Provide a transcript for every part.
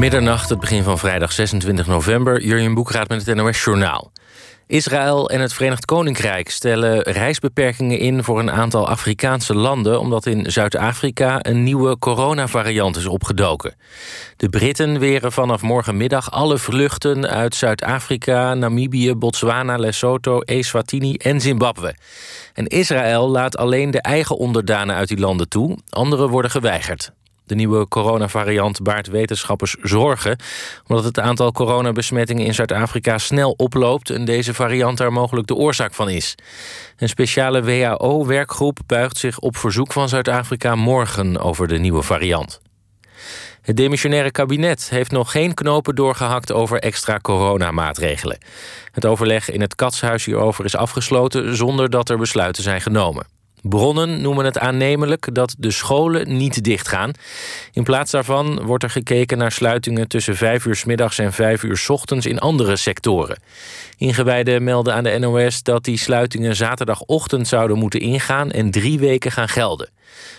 Middernacht, het begin van vrijdag 26 november. Jurjen Boekraad met het NOS Journaal. Israël en het Verenigd Koninkrijk stellen reisbeperkingen in... voor een aantal Afrikaanse landen... omdat in Zuid-Afrika een nieuwe coronavariant is opgedoken. De Britten weren vanaf morgenmiddag alle vluchten uit Zuid-Afrika... Namibië, Botswana, Lesotho, Eswatini en Zimbabwe. En Israël laat alleen de eigen onderdanen uit die landen toe. Andere worden geweigerd. De nieuwe coronavariant baart wetenschappers zorgen... omdat het aantal coronabesmettingen in Zuid-Afrika snel oploopt... en deze variant daar mogelijk de oorzaak van is. Een speciale WHO-werkgroep buigt zich op verzoek van Zuid-Afrika... morgen over de nieuwe variant. Het demissionaire kabinet heeft nog geen knopen doorgehakt over extra coronamaatregelen. Het overleg in het katshuis hierover is afgesloten zonder dat er besluiten zijn genomen. Bronnen noemen het aannemelijk dat de scholen niet dichtgaan. In plaats daarvan wordt er gekeken naar sluitingen tussen vijf uur middags en vijf uur s ochtends in andere sectoren. Ingewijden melden aan de NOS dat die sluitingen zaterdagochtend zouden moeten ingaan en drie weken gaan gelden.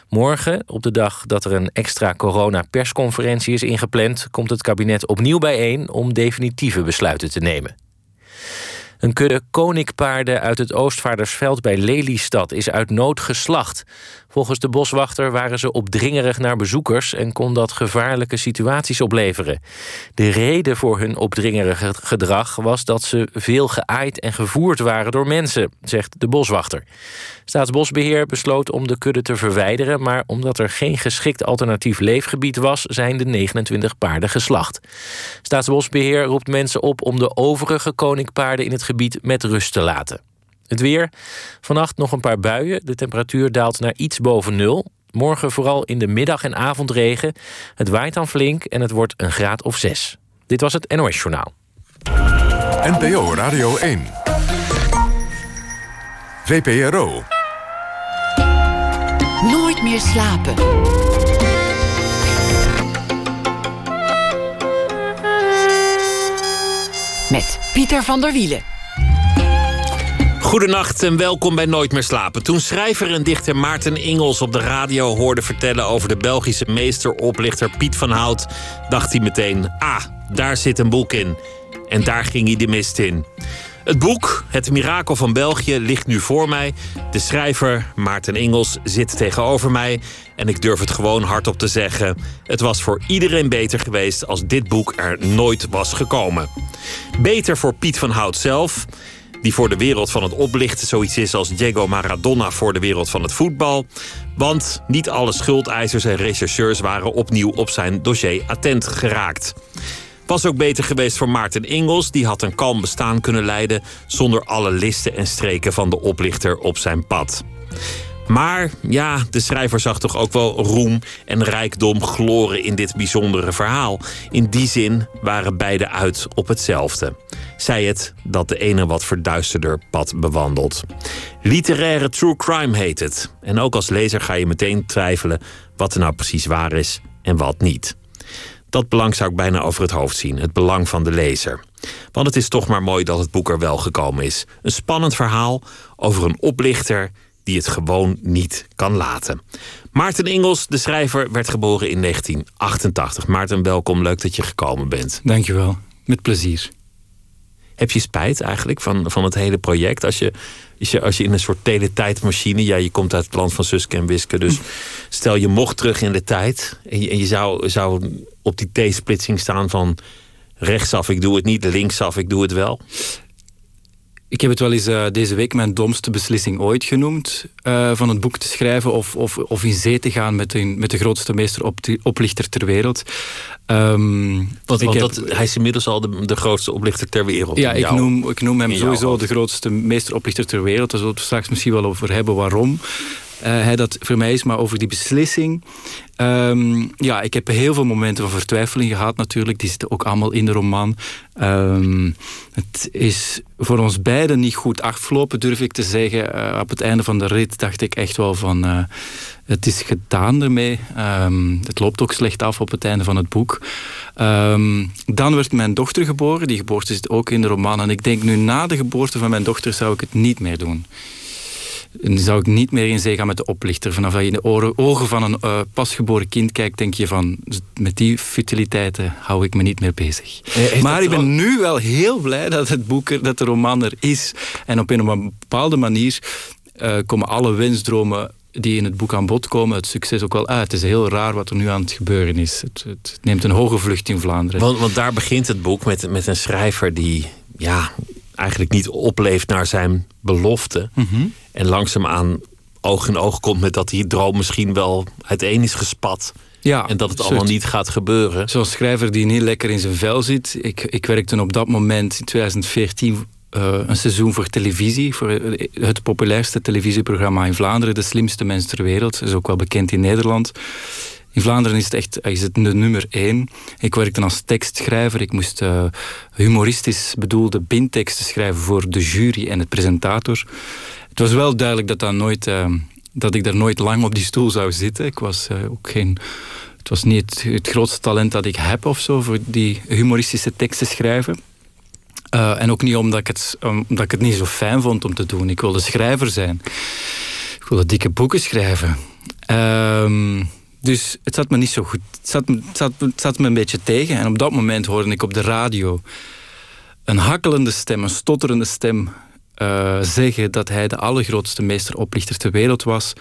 Morgen, op de dag dat er een extra corona-persconferentie is ingepland, komt het kabinet opnieuw bijeen om definitieve besluiten te nemen. Een kudde koninkpaarden uit het Oostvaardersveld bij Lelystad is uit nood geslacht. Volgens de boswachter waren ze opdringerig naar bezoekers en kon dat gevaarlijke situaties opleveren. De reden voor hun opdringerige gedrag was dat ze veel geaaid en gevoerd waren door mensen, zegt de boswachter. Staatsbosbeheer besloot om de kudde te verwijderen, maar omdat er geen geschikt alternatief leefgebied was, zijn de 29 paarden geslacht. Staatsbosbeheer roept mensen op om de overige koninkpaarden in het gebied met rust te laten. Het weer. Vannacht nog een paar buien. De temperatuur daalt naar iets boven nul. Morgen vooral in de middag en avondregen. Het waait dan flink en het wordt een graad of zes. Dit was het NOS Journaal. NPO Radio 1. VPRO. Nooit meer slapen. Met Pieter van der Wielen. Goedenacht en welkom bij Nooit meer slapen. Toen schrijver en dichter Maarten Ingels op de radio hoorde vertellen over de Belgische meesteroplichter Piet van Hout, dacht hij meteen: ah, daar zit een boek in. En daar ging hij de mist in. Het boek, Het Mirakel van België, ligt nu voor mij. De schrijver, Maarten Ingels, zit tegenover mij. En ik durf het gewoon hardop te zeggen: het was voor iedereen beter geweest als dit boek er nooit was gekomen. Beter voor Piet van Hout zelf die voor de wereld van het oplichten zoiets is als Diego Maradona voor de wereld van het voetbal. Want niet alle schuldeisers en rechercheurs waren opnieuw op zijn dossier attent geraakt. Was ook beter geweest voor Maarten Ingels, die had een kalm bestaan kunnen leiden zonder alle listen en streken van de oplichter op zijn pad. Maar ja, de schrijver zag toch ook wel roem en rijkdom gloren in dit bijzondere verhaal. In die zin waren beide uit op hetzelfde. Zij het dat de ene wat verduisterder pad bewandelt. Literaire true crime heet het. En ook als lezer ga je meteen twijfelen wat er nou precies waar is en wat niet. Dat belang zou ik bijna over het hoofd zien, het belang van de lezer. Want het is toch maar mooi dat het boek er wel gekomen is. Een spannend verhaal over een oplichter die het gewoon niet kan laten. Maarten Ingels, de schrijver, werd geboren in 1988. Maarten, welkom. Leuk dat je gekomen bent. Dankjewel. Met plezier. Heb je spijt eigenlijk van, van het hele project? Als je, als, je, in een soort teletijdmachine... Ja, je komt uit het land van Suske en Wiske. Dus stel je mocht terug in de tijd... en je, en je zou, zou op die T-splitsing staan van... rechtsaf, ik doe het niet, linksaf, ik doe het wel. Ik heb het wel eens uh, deze week mijn domste beslissing ooit genoemd. Uh, van het boek te schrijven of, of, of in zee te gaan met, een, met de grootste meesteroplichter ter wereld. Um, want, want dat, hij is inmiddels al de, de grootste oplichter ter wereld. Ja, ik noem, ik noem hem sowieso de grootste meesteroplichter ter wereld. Daar zullen we het straks misschien wel over hebben waarom. Uh, hij dat voor mij is, maar over die beslissing. Um, ja, ik heb heel veel momenten van vertwijfeling gehad natuurlijk. Die zitten ook allemaal in de roman. Um, het is voor ons beiden niet goed afgelopen, durf ik te zeggen. Uh, op het einde van de rit dacht ik echt wel van... Uh, het is gedaan ermee. Um, het loopt ook slecht af op het einde van het boek. dan werd mijn dochter geboren. Die geboorte zit ook in de roman. En ik denk nu na de geboorte van mijn dochter zou ik het niet meer doen. Zou ik niet meer in zee gaan met de oplichter. Vanaf dat je in de ogen van een uh, pasgeboren kind kijkt, denk je van... met die futiliteiten hou ik me niet meer bezig. Eh, maar ik ben nu wel heel blij dat het boek er, dat de roman er is. En op een bepaalde manier uh, komen alle wensdromen die in het boek aan bod komen, het succes ook wel uit. Het is heel raar wat er nu aan het gebeuren is. Het, het neemt een hoge vlucht in Vlaanderen. Want, want, daar begint het boek met, met een schrijver die ja, eigenlijk niet opleeft naar zijn belofte. Mm En langzaamaan oog in oog komt met dat die droom misschien wel uiteen is gespat. Ja, en dat het allemaal niet gaat gebeuren. Zo'n schrijver die niet lekker in zijn vel zit. Ik, ik werkte op dat moment in 2014 uh, een seizoen voor televisie, voor het populairste televisieprogramma in Vlaanderen, De Slimste Mens ter Wereld. Is ook wel bekend in Nederland. In Vlaanderen is het echt is het de nummer één. Ik werkte als tekstschrijver. Ik moest uh, humoristisch bedoelde bindteksten schrijven voor de jury en het presentator. Het was wel duidelijk dat, dat, nooit, uh, dat ik daar nooit lang op die stoel zou zitten. Ik was ook geen... Het was niet het, grootste talent dat ik heb of zo voor die humoristische teksten schrijven. En ook niet omdat ik, het, omdat ik het niet zo fijn vond om te doen. Ik wilde schrijver zijn. Ik wilde dikke boeken schrijven. Uh, dus het zat me niet zo goed. Het zat, zat, zat me een beetje tegen. En op dat moment hoorde ik op de radio een hakkelende stem, een stotterende stem uh, zeggen dat hij de allergrootste meesteroplichter ter wereld was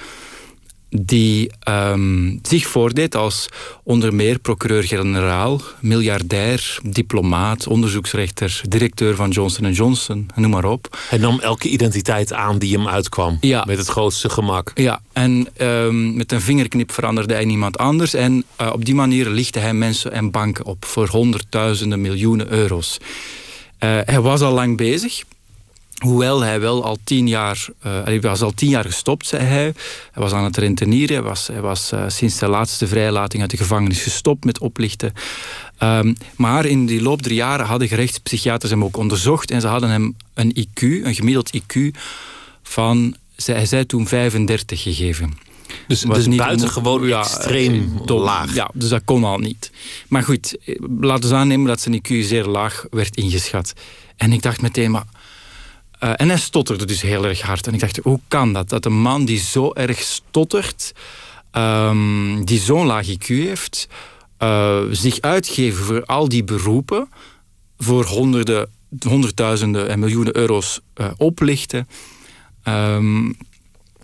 die um, zich voordeed als onder meer procureur-generaal, miljardair, diplomaat, onderzoeksrechter, directeur van Johnson Johnson, noem maar op. Hij nam elke identiteit aan die hem uitkwam, ja. met het grootste gemak. Ja, en um, met een vingerknip veranderde hij niemand anders en uh, op die manier lichtte hij mensen en banken op voor honderdduizenden miljoenen euro's. Uh, hij was al lang bezig, Hoewel hij wel al tien jaar, uh, hij was al tien jaar gestopt, zei hij. Hij was aan het rentenieren. Hij was, hij was uh, sinds de laatste vrijlating uit de gevangenis gestopt met oplichten. Um, maar in die loop der jaren hadden gerechtspsychiaters hem ook onderzocht. En ze hadden hem een IQ, een gemiddeld IQ van, hij zei toen 35 gegeven. Dus, dus niet buitengewoon ja, extreem laag. Ja, dus dat kon al niet. Maar goed, laten we aannemen dat zijn IQ zeer laag werd ingeschat. En ik dacht meteen, maar uh, en hij stotterde dus heel erg hard. En ik dacht, hoe kan dat? Dat een man die zo erg stottert, um, die zo'n laag IQ heeft, uh, zich uitgeven voor al die beroepen, voor honderden, honderdduizenden en miljoenen euro's uh, oplichten. Um,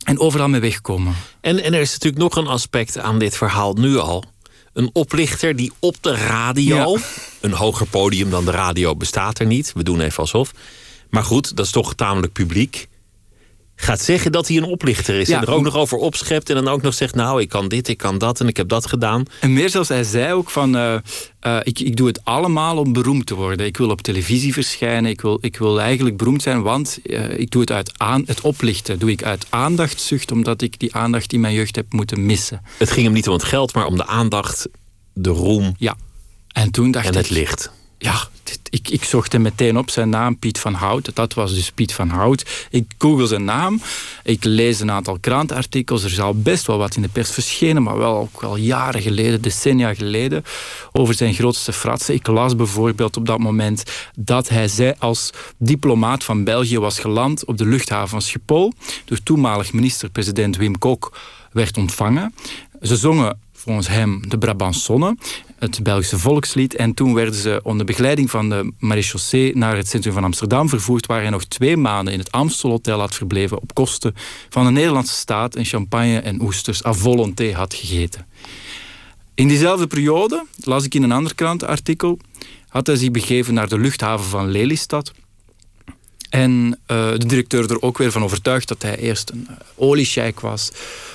en overal mee wegkomen. En, en er is natuurlijk nog een aspect aan dit verhaal nu al. Een oplichter die op de radio, een hoger podium dan de radio bestaat er niet, we doen even alsof maar goed, dat is toch tamelijk publiek. Gaat zeggen dat hij een oplichter is. En er ook nog over opschept. En dan ook nog zegt: Nou, ik kan dit, ik kan dat en ik heb dat gedaan. En meer zelfs, hij zei ook: van, uh, uh, ik, ik doe het allemaal om beroemd te worden. Ik wil op televisie verschijnen. Ik wil, ik wil eigenlijk beroemd zijn, want uh, ik doe het uit aan, het oplichten. Doe ik uit aandachtszucht, omdat ik die aandacht in mijn jeugd heb moeten missen. Het ging hem niet om het geld, maar om de aandacht, de roem. Ja. En toen dacht en ik. het licht ja, ik, ik zocht hem meteen op, zijn naam, Piet van Hout. Dat was dus Piet van Hout. Ik google zijn naam, ik lees een aantal krantenartikels. Er is al best wel wat in de pers verschenen, maar wel ook al jaren geleden, decennia geleden, over zijn grootste fratsen. Ik las bijvoorbeeld op dat moment dat hij als diplomaat van België was geland op de luchthaven van Schiphol, door toenmalig minister-president Wim Kok werd ontvangen. Ze zongen volgens hem de Brabantsonne, het Belgische volkslied. En toen werden ze onder begeleiding van de marechaussee naar het centrum van Amsterdam vervoerd, waar hij nog twee maanden in het Amstelhotel had verbleven op kosten van de Nederlandse staat en champagne en oesters à volonté had gegeten. In diezelfde periode, las ik in een ander krantenartikel, had hij zich begeven naar de luchthaven van Lelystad en uh, de directeur er ook weer van overtuigd dat hij eerst een uh, oliesjeik was,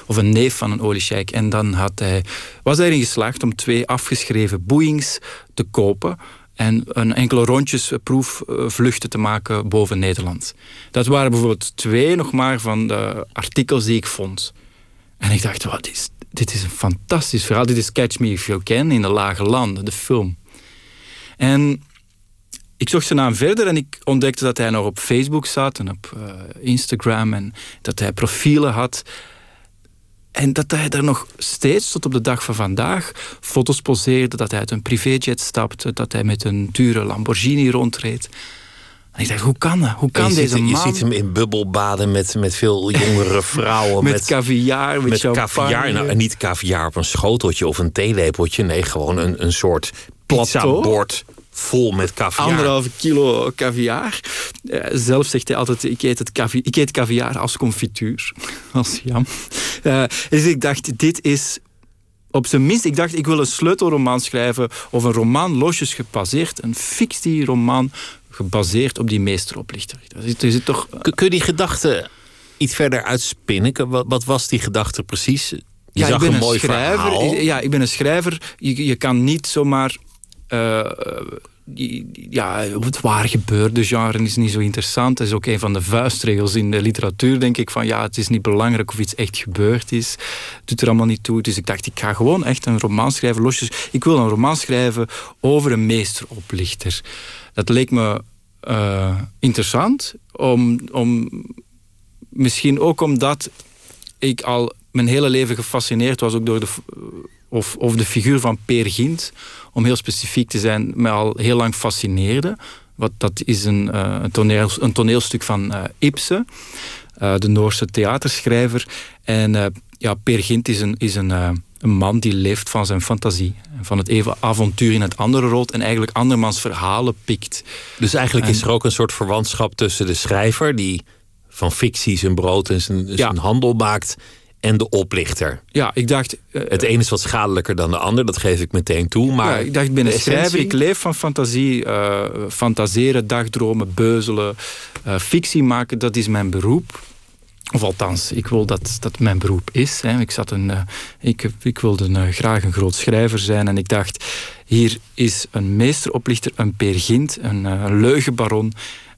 of een neef van een oliesjeik. En dan had hij, was hij erin geslaagd om twee afgeschreven boeings te kopen en een enkele rondjes proefvluchten te maken boven Nederland. Dat waren bijvoorbeeld twee nog maar van de artikels die ik vond. En ik dacht, wat is, dit is een fantastisch verhaal. Dit is Catch Me If You Can in de Lage Landen, de film. En ik zocht zijn naam verder en ik ontdekte dat hij nog op Facebook zat en op uh, Instagram en dat hij profielen had. En dat hij daar nog steeds tot op de dag van vandaag foto's poseerde, dat hij uit een privéjet stapte, dat hij met een dure Lamborghini rondreed. En ik dacht, hoe kan dat? Hoe kan je deze ziet, man... Je ziet hem in bubbelbaden met, met veel jongere vrouwen. met, caviar, met, met caviar. Nou, en niet caviar op een schoteltje of een theelepeltje. Nee, gewoon een, een soort pizzabord vol met caviar. Anderhalve kilo caviar. Uh, zelf zegt hij altijd, ik eet, het caviar, ik eet caviar als confituur. Als jam. Uh, dus ik dacht, dit is op zijn minst, ik dacht, ik wil een sleutelroman schrijven of een roman losjes gebaseerd, een fictieroman gebaseerd op die meesteroplichter. Er zit toch... Kun je die gedachte iets verder uitspinnen? Wat, wat was die gedachte precies? Je ja, zag ik ben een, mooi schrijver. verhaal. Ja, ik ben een schrijver. Je, je kan niet zomaar... Uh, ja, het waar gebeurde genre is niet zo interessant. Dat is ook een van de vuistregels in de literatuur, denk ik. Van ja, het is niet belangrijk of iets echt gebeurd is. Het doet er allemaal niet toe. Dus ik dacht, ik ga gewoon echt een roman schrijven. Losjes. Ik wil een roman schrijven over een meesteroplichter. Dat leek me uh, interessant. Om, om, misschien ook omdat ik al mijn hele leven gefascineerd was ook door de, of, of de figuur van Peer Gint, om heel specifiek te zijn, mij al heel lang fascineerde. Wat, dat is een, uh, een, toneel, een toneelstuk van uh, Ibsen, uh, de Noorse theaterschrijver. En ja, Peer Gint is een, is een, een man die leeft van zijn fantasie. Van het even avontuur in het andere rood en eigenlijk andermans verhalen pikt. Dus eigenlijk en, is er ook een soort verwantschap tussen de schrijver, die van fictie zijn brood en zijn, ja. zijn handel maakt en de oplichter. Ja, ik dacht... Uh, het ene is wat schadelijker dan de ander, dat geef ik meteen toe. Maar ja, ik dacht, ik ben een schrijver, ik leef van fantasie. Uh, fantaseren, dagdromen, beuzelen, uh, fictie maken, dat is mijn beroep. Of althans, ik wil dat dat mijn beroep is. Hè. Ik, zat een, ik, ik wilde graag een groot schrijver zijn en ik dacht... hier is een meesteroplichter, een Peer Gint, een, een leugenbaron...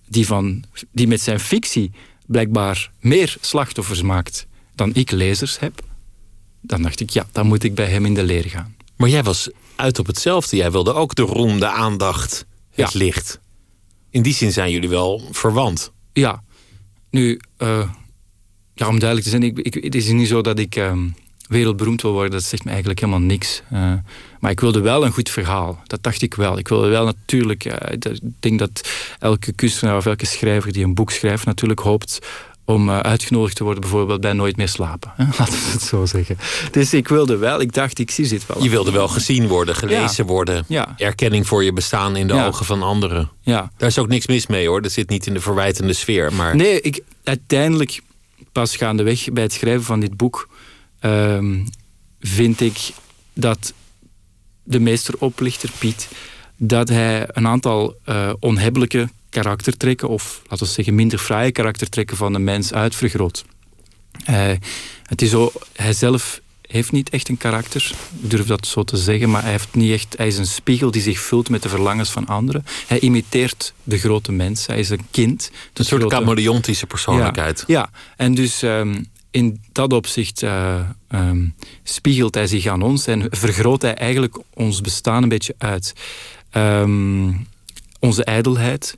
Die, van, die met zijn fictie blijkbaar meer slachtoffers maakt dan ik lezers heb, dan dacht ik, ja, dan moet ik bij hem in de leer gaan. Maar jij was uit op hetzelfde. Jij wilde ook de roem, de aandacht, het ja. licht. In die zin zijn jullie wel verwant. Ja. Nu, uh, ja, om duidelijk te zijn, ik, ik, het is niet zo dat ik uh, wereldberoemd wil worden. Dat zegt me eigenlijk helemaal niks. Uh, maar ik wilde wel een goed verhaal. Dat dacht ik wel. Ik wilde wel natuurlijk... ik denk dat elke kunstenaar of elke schrijver die een boek schrijft... natuurlijk hoopt om uh, uitgenodigd te worden bijvoorbeeld bij Nooit meer slapen. Laten we het zo zeggen. Dus ik wilde wel, ik dacht, ik zie dit wel. Je wilde wel gezien worden, gelezen ja. worden. Ja. Erkenning voor je bestaan in de ja. ogen van anderen. Ja. Daar is ook niks mis mee hoor. Dat zit niet in de verwijtende sfeer. Maar... Nee, ik, uiteindelijk, pas gaandeweg bij het schrijven van dit boek... Um, vind ik dat de meesteroplichter Piet... dat hij een aantal uh, onhebbelijke karaktertrekken, of laten we zeggen minder fraaie karaktertrekken van de mens uitvergroot. Uh, het is zo, hij zelf heeft niet echt een karakter, ik durf dat zo te zeggen, maar hij, heeft niet echt, hij is een spiegel die zich vult met de verlangens van anderen. Hij imiteert de grote mens, hij is een kind. Een soort grote... chameleontische persoonlijkheid. Ja, ja. en dus um, in dat opzicht uh, um, spiegelt hij zich aan ons en vergroot hij eigenlijk ons bestaan een beetje uit. Um, onze ijdelheid,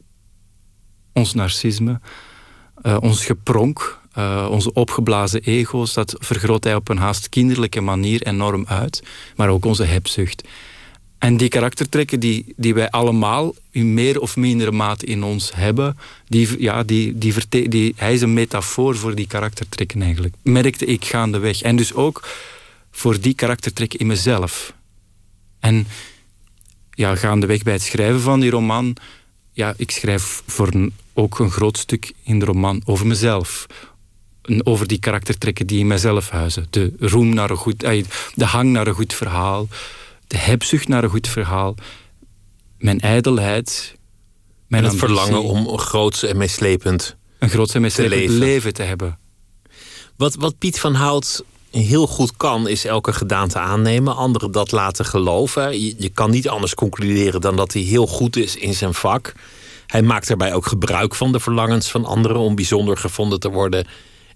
ons narcisme, uh, ons gepronk, uh, onze opgeblazen ego's, dat vergroot hij op een haast kinderlijke manier enorm uit. Maar ook onze hebzucht. En die karaktertrekken die, die wij allemaal in meer of mindere mate in ons hebben, die, ja, die, die, die, hij is een metafoor voor die karaktertrekken eigenlijk. Merkte ik gaandeweg. En dus ook voor die karaktertrekken in mezelf. En ja, gaandeweg bij het schrijven van die roman, ja, ik schrijf voor een, ook een groot stuk in de roman over mezelf. Over die karaktertrekken die in mezelf huizen. De roem naar een goed, de hang naar een goed verhaal, de hebzucht naar een goed verhaal, mijn ijdelheid, mijn en het ambitie, verlangen om groots en meeslepend een groots en meeslepend leven. leven te hebben. Wat, wat Piet van Hout heel goed kan, is elke gedaante aannemen, anderen dat laten geloven. Je, kan niet anders concluderen dan dat hij heel goed is in zijn vak. Hij maakt daarbij ook gebruik van de verlangens van anderen om bijzonder gevonden te worden,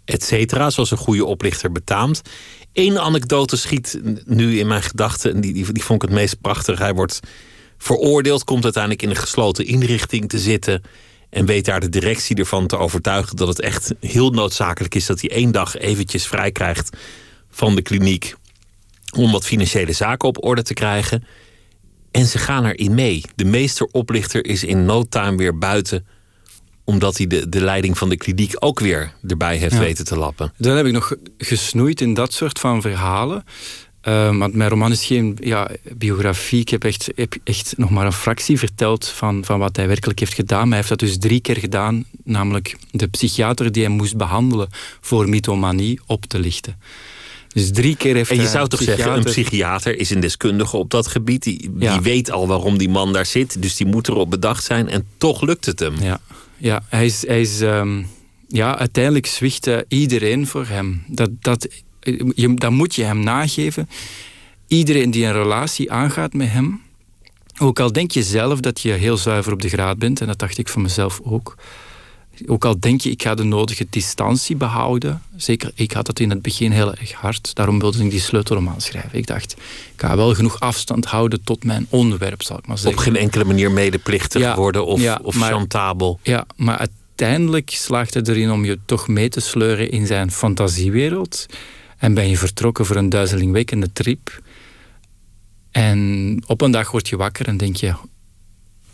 et cetera, zoals een goede oplichter betaamt. Eén anekdote schiet nu in mijn gedachten, en die, die, die vond ik het meest prachtig. Hij wordt veroordeeld, komt uiteindelijk in een gesloten inrichting te zitten. En weet daar de directie ervan te overtuigen dat het echt heel noodzakelijk is dat hij één dag eventjes vrij krijgt van de kliniek. Om wat financiële zaken op orde te krijgen. En ze gaan erin mee. De meesteroplichter is in no time weer buiten omdat hij de, de leiding van de kliniek ook weer erbij heeft weten te lappen. Dan heb ik nog gesnoeid in dat soort van verhalen. Uh, want mijn roman is geen ja, biografie. Ik heb echt, heb echt nog maar een fractie verteld van, van wat hij werkelijk heeft gedaan. Maar hij heeft dat dus drie keer gedaan. Namelijk de psychiater die hij moest behandelen voor mythomanie op te lichten. Dus drie keer heeft En je zou toch zeggen, een psychiater is een deskundige op dat gebied. Die, die weet al waarom die man daar zit. Dus die moet erop bedacht zijn. En toch lukt het hem. Ja, ja hij is... Hij is um, ja, uiteindelijk zwicht iedereen voor hem. Dat, dat, je, dat moet je hem nageven. Iedereen die een relatie aangaat met hem... Ook al denk je zelf dat je heel zuiver op de graad bent... en dat dacht ik van mezelf ook ook al denk je, ik ga de nodige distantie behouden. Zeker, ik had dat in het begin heel erg hard. Daarom wilde ik die sleutelroman schrijven. Ik dacht, ik ga wel genoeg afstand houden tot mijn onderwerp, zal ik maar zeggen. Op geen enkele manier medeplichtig worden of, ja, of maar, chantabel. Ja, maar uiteindelijk slaagt hij erin om je toch mee te sleuren in zijn fantasiewereld. En ben je vertrokken voor een duizelingwekkende trip. En op een dag word je wakker en denk je,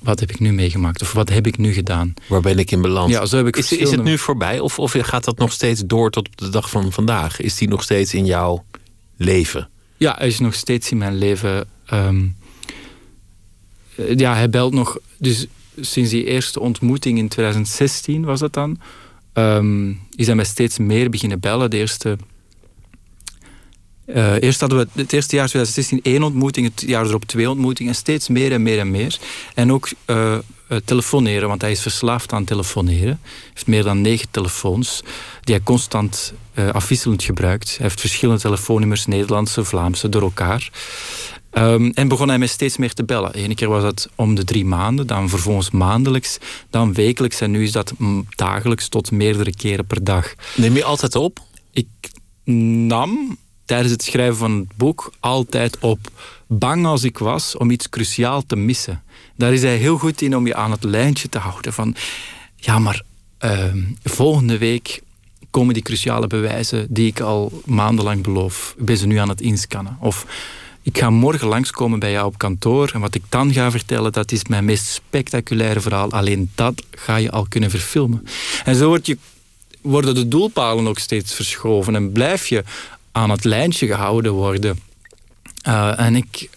wat heb ik nu meegemaakt? Of wat heb ik nu gedaan? Waar ben ik in beland? Ja, zo heb ik is, is het nu voorbij? Of, of gaat dat nog steeds door tot op de dag van vandaag? Is die nog steeds in jouw leven? Ja, hij is nog steeds in mijn leven. Ehm, ja, hij belt nog. Dus sinds die eerste ontmoeting in 2016 was dat dan. Um, is hij mij steeds meer beginnen bellen. De eerste uh, eerst hadden we het eerste jaar 2016 één ontmoeting, het jaar erop twee ontmoetingen. En steeds meer en meer en meer. En ook uh, telefoneren, want hij is verslaafd aan telefoneren. Hij heeft meer dan negen telefoons die hij constant uh, afwisselend gebruikt. Hij heeft verschillende telefoonnummers, Nederlandse, Vlaamse, door elkaar. Um, en begon hij mij steeds meer te bellen. Eén keer was dat om de drie maanden, dan vervolgens maandelijks, dan wekelijks. En nu is dat dagelijks tot meerdere keren per dag. Neem je altijd op? Ik nam tijdens het schrijven van het boek altijd op. Bang als ik was om iets cruciaal te missen. Daar is hij heel goed in om je aan het lijntje te houden. Van ja, maar ehm, volgende week komen die cruciale bewijzen die ik al maandenlang beloof. Ik ben ze nu aan het inscannen. Of ik ga morgen langskomen bij jou op kantoor en wat ik dan ga vertellen, dat is mijn meest spectaculaire verhaal. Alleen dat ga je al kunnen verfilmen. En zo je, worden de doelpalen ook steeds verschoven en blijf je aan het lijntje gehouden worden. Uh, en ik,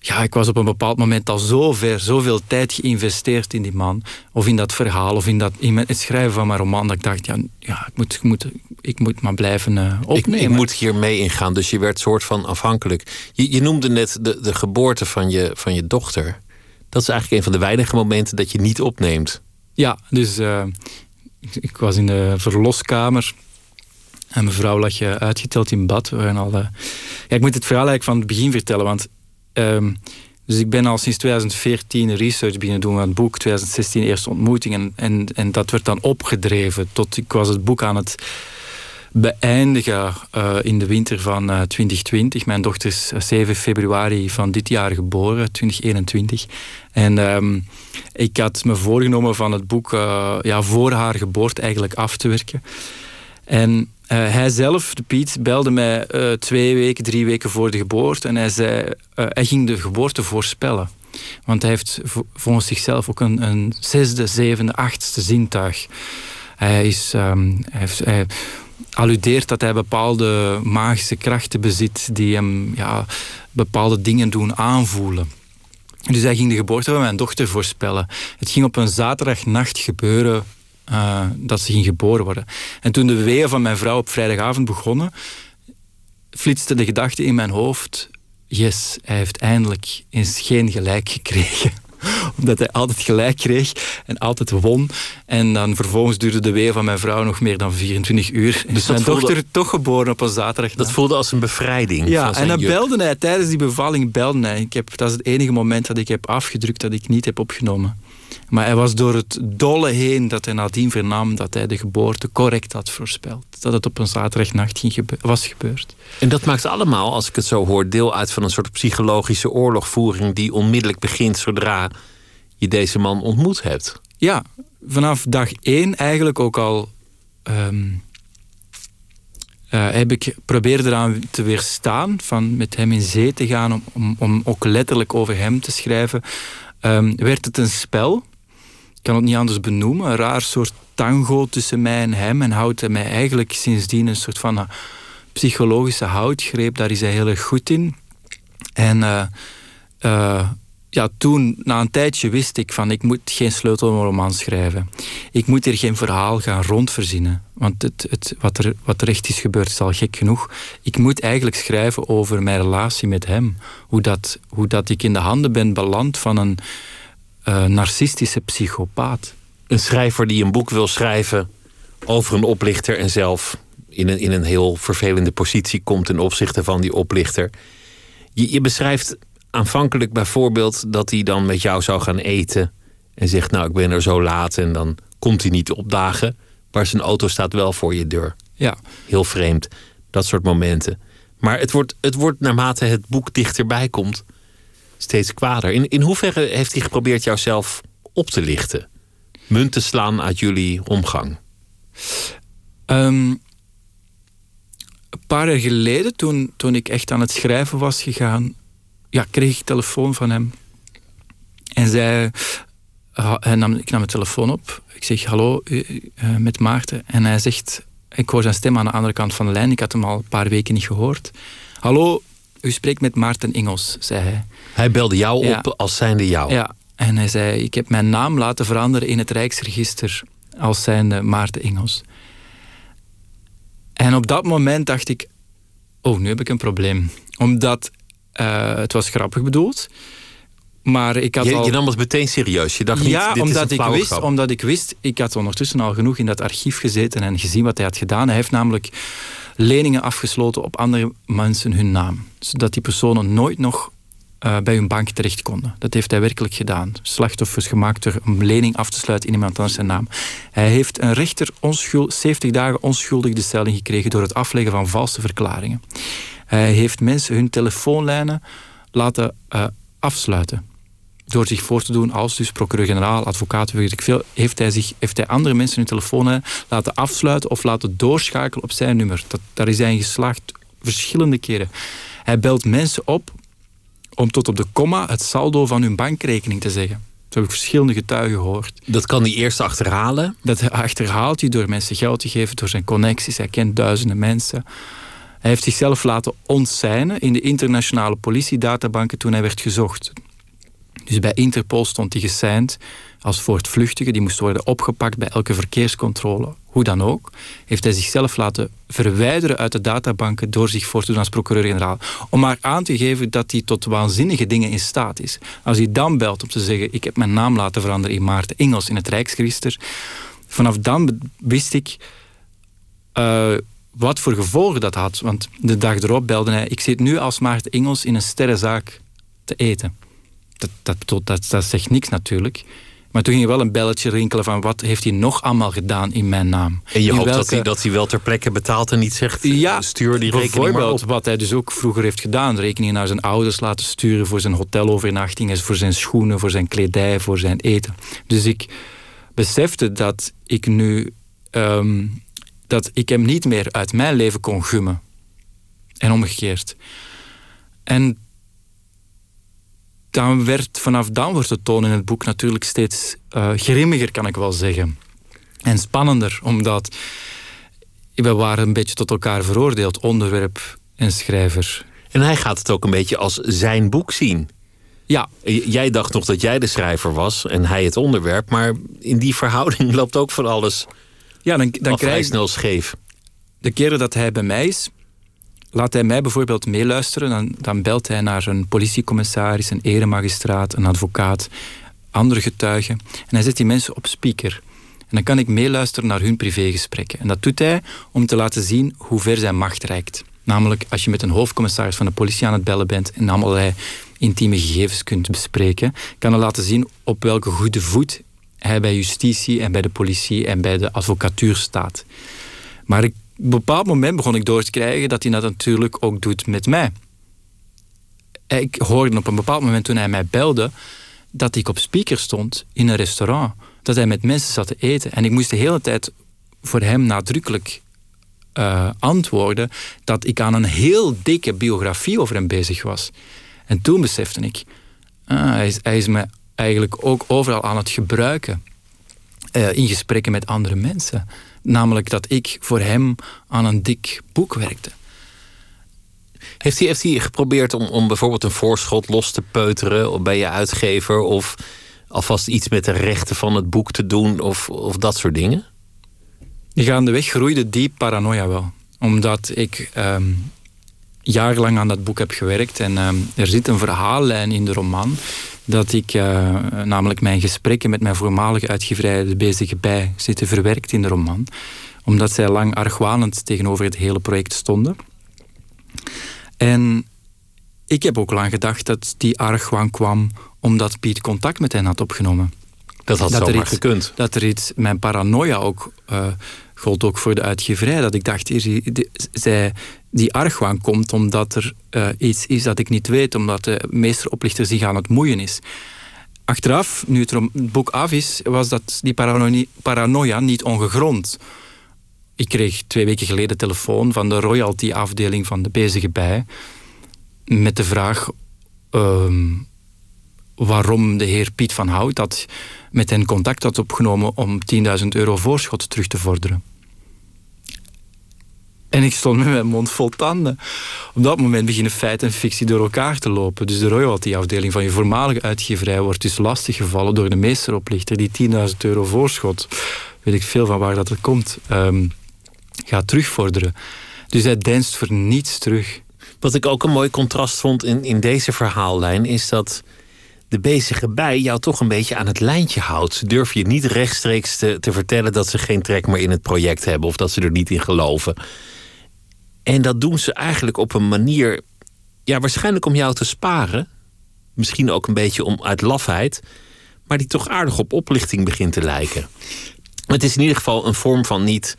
ja, ik was op een bepaald moment al zo ver, zoveel tijd geïnvesteerd in die man. Of in dat verhaal, of in, dat, in het schrijven van mijn roman. Dat ik dacht, ja, ja ik, moet, ik, moet, ik moet maar blijven uh, opnemen. Ik, ik, moet hier mee ingaan. Dus je werd soort van afhankelijk. Je, je noemde net de, de geboorte van je, van je dochter. Dat is eigenlijk een van de weinige momenten dat je niet opneemt. Ja, dus uh, ik, ik was in de verloskamer en mijn vrouw lag je uitgeteld in bad. Al, uh... ja, ik moet het verhaal eigenlijk van het begin vertellen. Want, um, dus ik ben al sinds 2014 research beginnen doen aan het boek. 2016 eerste ontmoeting. En, en, dat werd dan opgedreven tot ik was het boek aan het beëindigen uh, in de winter van uh, 2020. Mijn dochter is 7 februari van dit jaar geboren, 2021. En um, ik had me voorgenomen van het boek ja, voor haar geboorte eigenlijk af te werken. En uh, hij zelf, de Piet, belde mij uh, twee weken, drie weken voor de geboorte. En hij zei, uh, hij ging de geboorte voorspellen. Want hij heeft volgens zichzelf ook een, een zesde, zevende, achtste zintuig. Hij, is, heeft, hij alludeert dat hij bepaalde magische krachten bezit die hem ja, bepaalde dingen doen aanvoelen. Dus hij ging de geboorte van mijn dochter voorspellen. Het ging op een zaterdagnacht gebeuren uh, dat ze ging geboren worden. En toen de weeën van mijn vrouw op vrijdagavond begonnen, flitste de gedachte in mijn hoofd: yes, hij heeft eindelijk eens geen gelijk gekregen omdat hij altijd gelijk kreeg en altijd won. En dan vervolgens duurde de weeën van mijn vrouw nog meer dan 24 uur. Dus mijn dochter toch geboren op een zaterdag. Dat voelde als een bevrijding. Ja, en dan belde hij tijdens die bevalling. Belde hij. Ik heb, dat is het enige moment dat ik heb afgedrukt dat ik niet heb opgenomen. Maar hij was door het dolle heen dat hij nadien vernam dat hij de geboorte correct had voorspeld. Dat het op een zaterdagnacht ging was gebeurd. En dat maakt allemaal, als ik het zo hoor, deel uit van een soort psychologische oorlogvoering die onmiddellijk begint zodra je deze man ontmoet hebt. Ja, vanaf dag één eigenlijk ook al. Um, uh, heb ik probeerde eraan te weerstaan van met hem in zee te gaan om, om, om ook letterlijk over hem te schrijven. Um, werd het een spel kan het niet anders benoemen, een raar soort tango tussen mij en hem. En houdt hij mij eigenlijk sindsdien een soort van uh, psychologische houtgreep. Daar is hij heel erg goed in. En uh, ja, toen, na een tijdje, wist ik van ik moet geen sleutelroman schrijven. Ik moet hier geen verhaal gaan rondverzinnen. Want het, het, wat, er, wat er echt is gebeurd is al gek genoeg. Ik moet eigenlijk schrijven over mijn relatie met hem. Hoe dat, hoe dat ik in de handen ben beland van een uh, narcistische psychopaat. Een schrijver die een boek wil schrijven over een oplichter en zelf in een, in een heel vervelende positie komt ten opzichte van die oplichter. Je, je beschrijft aanvankelijk bijvoorbeeld dat hij dan met jou zou gaan eten en zegt: Nou, ik ben er zo laat en dan komt hij niet opdagen, maar zijn auto staat wel voor je deur. Ja. Heel vreemd, dat soort momenten. Maar het wordt, het wordt naarmate het boek dichterbij komt steeds kwader. In, in hoeverre heeft hij geprobeerd jouzelf op te lichten? Munt te slaan uit jullie omgang? Um, een paar jaar geleden, toen, toen ik echt aan het schrijven was gegaan, ja, kreeg ik telefoon van hem. En zei, hij nam, ik nam de telefoon op. Ik zeg hallo uh, met Maarten. En hij zegt, ik hoor zijn stem aan de andere kant van de lijn. Ik had hem al een paar weken niet gehoord. Hallo, u spreekt met Maarten Ingels, zei hij. Hij belde jou op als zijnde jou? Ja, en hij zei, ik heb mijn naam laten veranderen in het Rijksregister als zijnde Maarten Ingels. En op dat moment dacht ik, oh, nu heb ik een probleem. Omdat uh, het was grappig bedoeld. Maar ik had je, al... je nam het meteen serieus. Je dacht niet, ja, dit omdat is ik wist, omdat ik wist, ik had ondertussen al genoeg in dat archief gezeten en gezien wat hij had gedaan. Hij heeft namelijk leningen afgesloten op andere mensen hun naam. Zodat die personen nooit nog uh, bij hun bank terecht konden. Dat heeft hij werkelijk gedaan. Slachtoffers gemaakt door een lening af te sluiten in iemand anders zijn naam. Hij heeft een rechter onschuld, 70 dagen onschuldig de stelling gekregen door het afleggen van valse verklaringen. Hij heeft mensen hun telefoonlijnen laten uh, afsluiten. Door zich voor te doen als dus procureur-generaal, advocaat, weet ik veel, heeft hij, zich, heeft hij andere mensen hun telefoonlijnen laten afsluiten of laten doorschakelen op zijn nummer. Dat, daar is hij in geslaagd verschillende keren. Hij belt mensen op om tot op de komma het saldo van hun bankrekening te zeggen. Dat heb ik verschillende getuigen gehoord. Dat kan hij eerst achterhalen? Dat achterhaalt hij door mensen geld te geven, door zijn connecties. Hij kent duizenden mensen. Hij heeft zichzelf laten ontzijnen in de internationale politiedatabanken toen hij werd gezocht. Dus bij Interpol stond hij gesigned als voortvluchtige. Die moest worden opgepakt bij elke verkeerscontrole. Hoe dan ook, heeft hij zichzelf laten verwijderen uit de databanken door zich voor te doen als procureur-generaal. Om maar aan te geven dat hij tot waanzinnige dingen in staat is. Als hij dan belt om te zeggen: Ik heb mijn naam laten veranderen in Maarten Engels in het Rijksregister. Vanaf dan wist ik. Uh, wat voor gevolgen dat had. Want de dag erop belde hij: Ik zit nu als Maarten Engels in een sterrenzaak te eten. Dat, dat, dat, dat, zegt niks natuurlijk. Maar toen ging wel een belletje rinkelen van wat heeft hij nog allemaal gedaan in mijn naam. En je in hoopt welke... dat, hij, dat hij wel ter plekke betaalt en niet zegt ja, stuur die rekening maar op. wat hij dus ook vroeger heeft gedaan. Rekeningen naar zijn ouders laten sturen voor zijn hotelovernachtingen, voor zijn schoenen, voor zijn kledij, voor zijn eten. Dus ik besefte dat ik nu um, dat ik hem niet meer uit mijn leven kon gummen. En omgekeerd. En dan werd, vanaf dan wordt de toon in het boek natuurlijk steeds uh, grimmiger, kan ik wel zeggen. En spannender, omdat we waren een beetje tot elkaar veroordeeld, onderwerp en schrijver. En hij gaat het ook een beetje als zijn boek zien. Ja. Jij dacht nog dat jij de schrijver was en hij het onderwerp, maar in die verhouding loopt ook van alles ja, dan, dan krijg vrij snel scheef. De keren dat hij bij mij is, laat hij mij bijvoorbeeld meeluisteren. Dan, dan belt hij naar een politiecommissaris, een eremagistraat, een advocaat, andere getuigen. En hij zet die mensen op speaker. En dan kan ik meeluisteren naar hun privégesprekken. En dat doet hij om te laten zien hoe ver zijn macht reikt. Namelijk als je met een hoofdcommissaris van de politie aan het bellen bent en allerlei intieme gegevens kunt bespreken, kan hij laten zien op welke goede voet hij bij justitie en bij de politie en bij de advocatuur staat. Maar ik, een bepaald moment begon ik door te krijgen dat hij dat natuurlijk ook doet met mij. Ik hoorde op een bepaald moment toen hij mij belde dat ik op speaker stond in een restaurant. Dat hij met mensen zat te eten. En ik moest de hele tijd voor hem nadrukkelijk uh, antwoorden dat ik aan een heel dikke biografie over hem bezig was. En toen besefte ik, ah, hij, is, hij me eigenlijk ook overal aan het gebruiken. uh, in gesprekken met andere mensen. Namelijk dat ik voor hem aan een dik boek werkte. Heeft hij, heeft hij geprobeerd om, om bijvoorbeeld een voorschot los te peuteren bij je uitgever? Of alvast iets met de rechten van het boek te doen of, of dat soort dingen? Gaandeweg groeide die paranoia wel. Omdat ik um, jarenlang aan dat boek heb gewerkt. En um, er zit een verhaallijn in de roman. Dat ik uh, namelijk mijn gesprekken met mijn voormalige uitgeverij De Bezige Bij zitten verwerkt in de roman. Omdat zij lang argwanend tegenover het hele project stonden. En ik heb ook lang gedacht dat die argwaan kwam omdat Piet contact met hen had opgenomen. Dat had dat zomaar iets, gekund. Dat er iets, mijn paranoia ook, uh, gold ook voor de uitgeverij. Dat ik dacht, hier, die, zij, die argwaan komt omdat er uh, iets is dat ik niet weet. Omdat de meesteroplichter zich aan het moeien is. Achteraf, nu het boek af is, was dat die paranoia, niet ongegrond. Ik kreeg twee weken geleden telefoon van de royalty-afdeling van de Bezige Bij. Met de vraag um, waarom de heer Piet van Hout dat met hen contact had opgenomen om 10.000 euro voorschot terug te vorderen. En ik stond met mijn mond vol tanden. Op dat moment beginnen feit en fictie door elkaar te lopen. Dus de royalty-afdeling van je voormalige uitgeverij wordt dus lastiggevallen door de meesteroplichter die 10.000 euro voorschot, weet ik veel van waar dat er komt, um, gaat terugvorderen. Dus hij deinst voor niets terug. Wat ik ook een mooi contrast vond in, in deze verhaallijn is dat de bezige bij jou toch een beetje aan het lijntje houdt. Durf je niet rechtstreeks te, te vertellen dat ze geen trek meer in het project hebben of dat ze er niet in geloven. En dat doen ze eigenlijk op een manier, ja, waarschijnlijk om jou te sparen. Misschien ook een beetje om uit lafheid, maar die toch aardig op oplichting begint te lijken. Het is in ieder geval een vorm van niet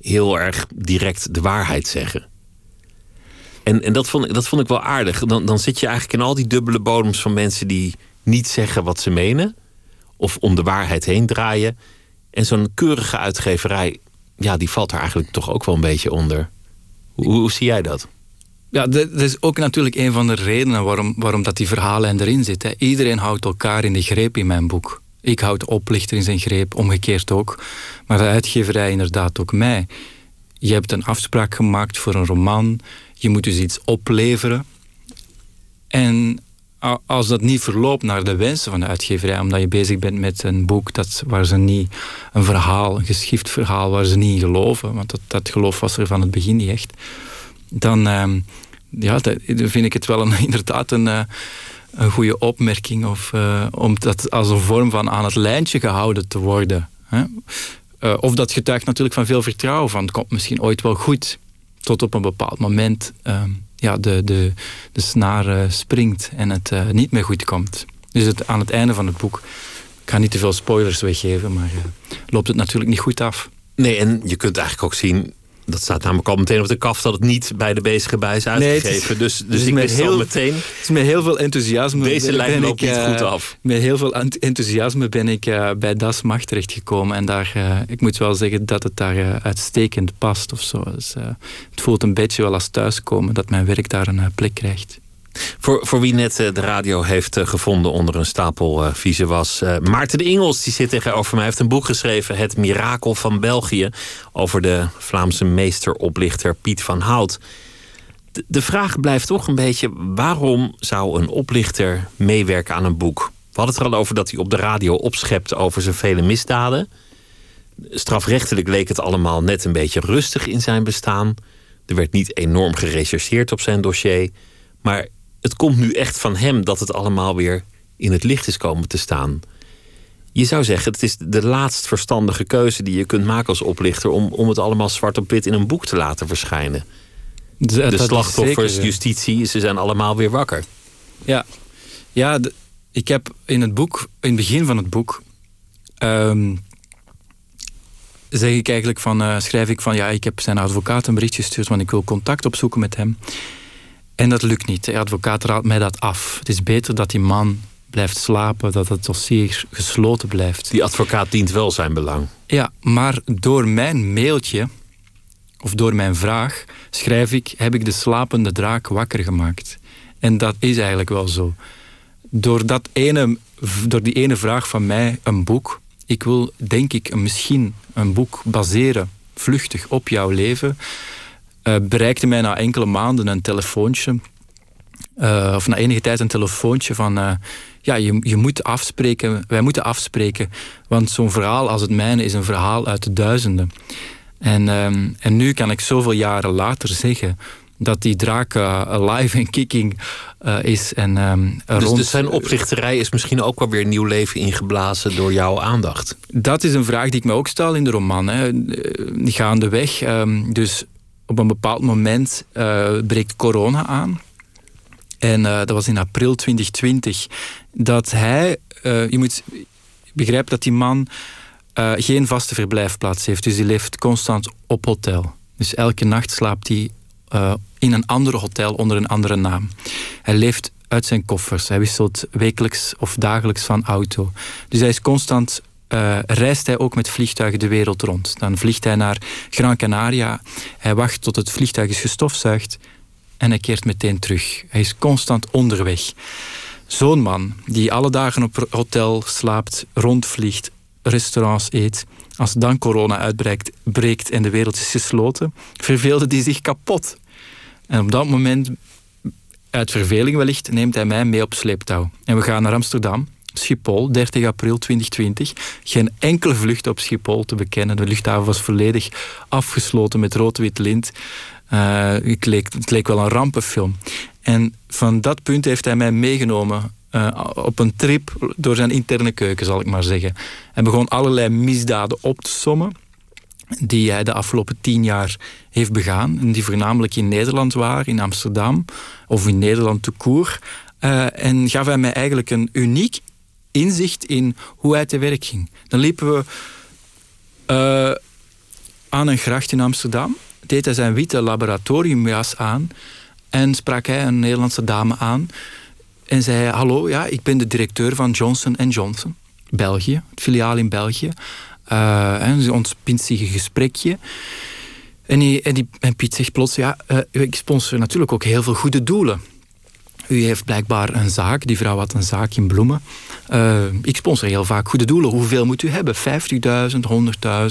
heel erg direct de waarheid zeggen. En, en dat, vond, dat vond ik wel aardig. Dan, dan zit je eigenlijk in al die dubbele bodems van mensen die niet zeggen wat ze menen. Of om de waarheid heen draaien. En zo'n keurige uitgeverij, ja, die valt er eigenlijk toch ook wel een beetje onder. Hoe, zie jij dat? Ja, dat is ook natuurlijk een van de redenen waarom, waarom dat die verhalen erin zitten. Iedereen houdt elkaar in de greep in mijn boek. Ik houd de oplichter in zijn greep, omgekeerd ook. Maar de uitgeverij inderdaad ook mij. Je hebt een afspraak gemaakt voor een roman. Je moet dus iets opleveren. En als dat niet verloopt naar de wensen van de uitgeverij, omdat je bezig bent met een boek dat, waar ze niet een verhaal, een geschift verhaal, waar ze niet in geloven, want dat, geloof was er van het begin niet echt, dan, uh, ja, dat, vind ik het wel een, inderdaad een, uh, een goede opmerking, of, uh, om dat als een vorm van aan het lijntje gehouden te worden. Hè? Uh, of dat getuigt natuurlijk van veel vertrouwen, van het komt misschien ooit wel goed, tot op een bepaald moment. Ja, de, de, snaar uh, springt en het uh, niet meer goed komt. Dus het, aan het einde van het boek, ik ga niet te veel spoilers weggeven, maar uh, loopt het natuurlijk niet goed af. Nee, en je kunt eigenlijk ook zien dat staat namelijk al meteen op de kaf dat het niet bij de bezige bij is uitgegeven. Nee, dus dus ik wist heel, meteen. Het is met heel veel enthousiasme. Deze lijn loopt niet goed af. Met heel veel enthousiasme ben ik uh, bij Das Macht terechtgekomen. En daar, uh, ik moet wel zeggen dat het daar uh, uitstekend past of zo. Dus, het voelt een beetje wel als thuiskomen dat mijn werk daar een plek krijgt. Voor, voor wie net de radio heeft gevonden onder een stapel uh, vieze was. Maarten de Ingels die zit tegenover mij. heeft een boek geschreven, Het Mirakel van België. Over de Vlaamse meesteroplichter Piet van Hout. De, de vraag blijft toch een beetje: waarom zou een oplichter meewerken aan een boek? We hadden het er al over dat hij op de radio opschept over zijn vele misdaden. Strafrechtelijk leek het allemaal net een beetje rustig in zijn bestaan. Er werd niet enorm gerechercheerd op zijn dossier. Maar het komt nu echt van hem dat het allemaal weer in het licht is komen te staan. Je zou zeggen, het is de laatst verstandige keuze die je kunt maken als oplichter om, om het allemaal zwart op wit in een boek te laten verschijnen. De, slachtoffers, justitie, ze zijn allemaal weer wakker. Ja, ja ik heb in het boek, in het begin van het boek, um, zeg ik eigenlijk van, uh, schrijf ik van ja, ik heb zijn advocaat een bericht gestuurd, want ik wil contact opzoeken met hem. En dat lukt niet. De advocaat raadt mij dat af. Het is beter dat die man blijft slapen, dat het dossier gesloten blijft. Die advocaat dient wel zijn belang. Ja, maar door mijn mailtje, of door mijn vraag, schrijf ik, heb ik de slapende draak wakker gemaakt. En dat is eigenlijk wel zo. Door, dat ene, door die ene vraag van mij, een boek, ik wil denk ik misschien een boek baseren, vluchtig op jouw leven. Uh, bereikte mij na enkele maanden een telefoontje. Uh, of na enige tijd een telefoontje van... Uh, ja, je, je moet afspreken, wij moeten afspreken. Want zo'n verhaal als het mijne is een verhaal uit de duizenden. En, ehm, en nu kan ik zoveel jaren later zeggen dat die draak uh, alive en kicking uh, is. En, um, dus, rond... dus zijn oplichterij is misschien ook wel weer nieuw leven ingeblazen door jouw aandacht? Dat is een vraag die ik me ook stel in de roman. Hè. Die gaandeweg. Um, dus op een bepaald moment uh, breekt corona aan. En dat was in april 2020. Dat hij, je moet begrijpen dat die man geen vaste verblijfplaats heeft. Dus hij leeft constant op hotel. Dus elke nacht slaapt hij in een ander hotel onder een andere naam. Hij leeft uit zijn koffers. Hij wisselt wekelijks of dagelijks van auto. Dus hij is constant uh, reist hij ook met vliegtuigen de wereld rond. Dan vliegt hij naar Gran Canaria. Hij wacht tot het vliegtuig is gestofzuigd en hij keert meteen terug. Hij is constant onderweg. Zo'n man die alle dagen op hotel slaapt, rondvliegt, restaurants eet. Als dan corona uitbreekt breekt en de wereld is gesloten, verveelde hij zich kapot. En op dat moment, uit verveling wellicht, neemt hij mij mee op sleeptouw. En we gaan naar Amsterdam, Schiphol, 30 april 2020. Geen enkele vlucht op Schiphol te bekennen. De luchthaven was volledig afgesloten met rood-wit lint. Uh, het, leek, wel een rampenfilm. En van dat punt heeft hij mij meegenomen uh, op een trip door zijn interne keuken, zal ik maar zeggen. Hij begon allerlei misdaden op te sommen die hij de afgelopen tien jaar heeft begaan. En die voornamelijk in Nederland waren, in Amsterdam of in Nederland te koer. Uh, en gaf hij mij eigenlijk een uniek inzicht in hoe hij te werk ging. Dan liepen we uh, aan een gracht in Amsterdam. Deed hij zijn witte laboratoriumjas aan en sprak hij een Nederlandse dame aan en zei: Hallo, ja, ik ben de directeur van Johnson Johnson, België, het filiaal in België. Uh, en ze ontspint zich een gesprekje. En, die, en, die, en Piet zegt plots: Ja, uh, ik sponsor natuurlijk ook heel veel goede doelen. U heeft blijkbaar een zaak, die vrouw had een zaak in Bloemen. Uh, ik sponsor heel vaak goede doelen. Hoeveel moet u hebben? 50.000, 100.000?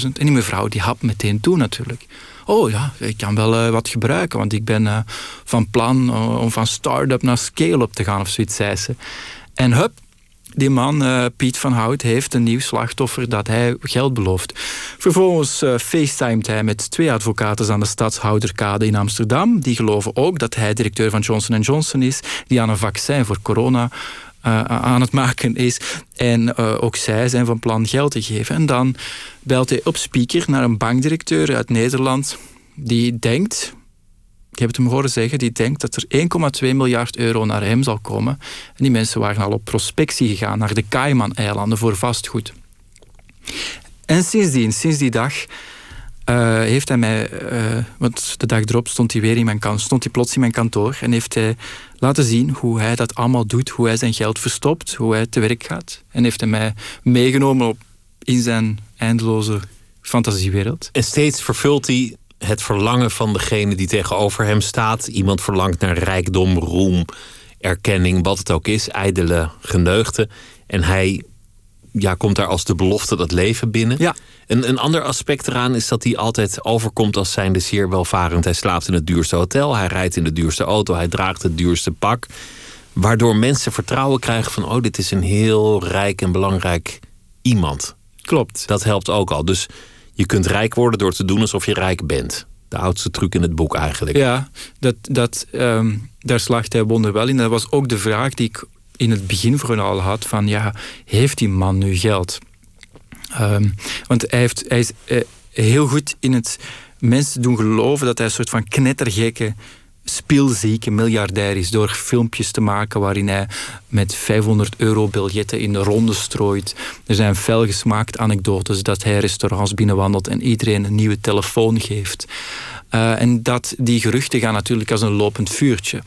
En die mevrouw die hapt meteen toe natuurlijk. Oh ja, ik kan wel uh, wat gebruiken, want ik ben uh, van plan om van start-up naar scale-up te gaan of zoiets, zei ze. En hup, die man, uh, Piet van Hout, heeft een nieuw slachtoffer dat hij geld belooft. Vervolgens uh, hij met twee advocaten aan de stadshouderkade in Amsterdam. Die geloven ook dat hij directeur van Johnson Johnson is, die aan een vaccin voor corona uh, aan het maken is. En ook zij zijn van plan geld te geven. En dan belt hij op speaker naar een bankdirecteur uit Nederland die denkt, ik heb het hem horen zeggen, die denkt dat er 1,2 miljard euro naar hem zal komen. En die mensen waren al op prospectie gegaan naar de Cayman-eilanden voor vastgoed. En sindsdien, sinds die dag, uh, heeft hij mij, uh, want de dag erop stond hij weer in mijn kant, stond hij plots in mijn kantoor en heeft hij laten zien hoe hij dat allemaal doet, hoe hij zijn geld verstopt, hoe hij te werk gaat. En heeft hij mij meegenomen op, in zijn eindeloze fantasiewereld. En steeds vervult hij het verlangen van degene die tegenover hem staat. Iemand verlangt naar rijkdom, roem, erkenning, wat het ook is, ijdele geneugten. En hij ja, komt daar als de belofte dat leven binnen. Ja. Een, een ander aspect eraan is dat hij altijd overkomt als zijnde zeer welvarend. Hij slaapt in het duurste hotel, hij rijdt in de duurste auto, hij draagt het duurste pak. Waardoor mensen vertrouwen krijgen van, oh, dit is een heel rijk en belangrijk iemand. Klopt. Dat helpt ook al. Dus je kunt rijk worden door te doen alsof je rijk bent. De oudste truc in het boek eigenlijk. Ja, dat, dat, ehm, daar slaagt hij wonderwel in. Dat was ook de vraag die ik in het begin vooral had. Van ja, heeft die man nu geld? Ehm, want hij, heeft, hij is eh, heel goed in het mensen doen geloven dat hij een soort van knettergekke speelzieke miljardair is door filmpjes te maken waarin hij met 500 euro biljetten in de ronde strooit. Er zijn felgesmaakt anekdotes dat hij restaurants binnenwandelt en iedereen een nieuwe telefoon geeft. Uh, en dat, die geruchten gaan natuurlijk als een lopend vuurtje.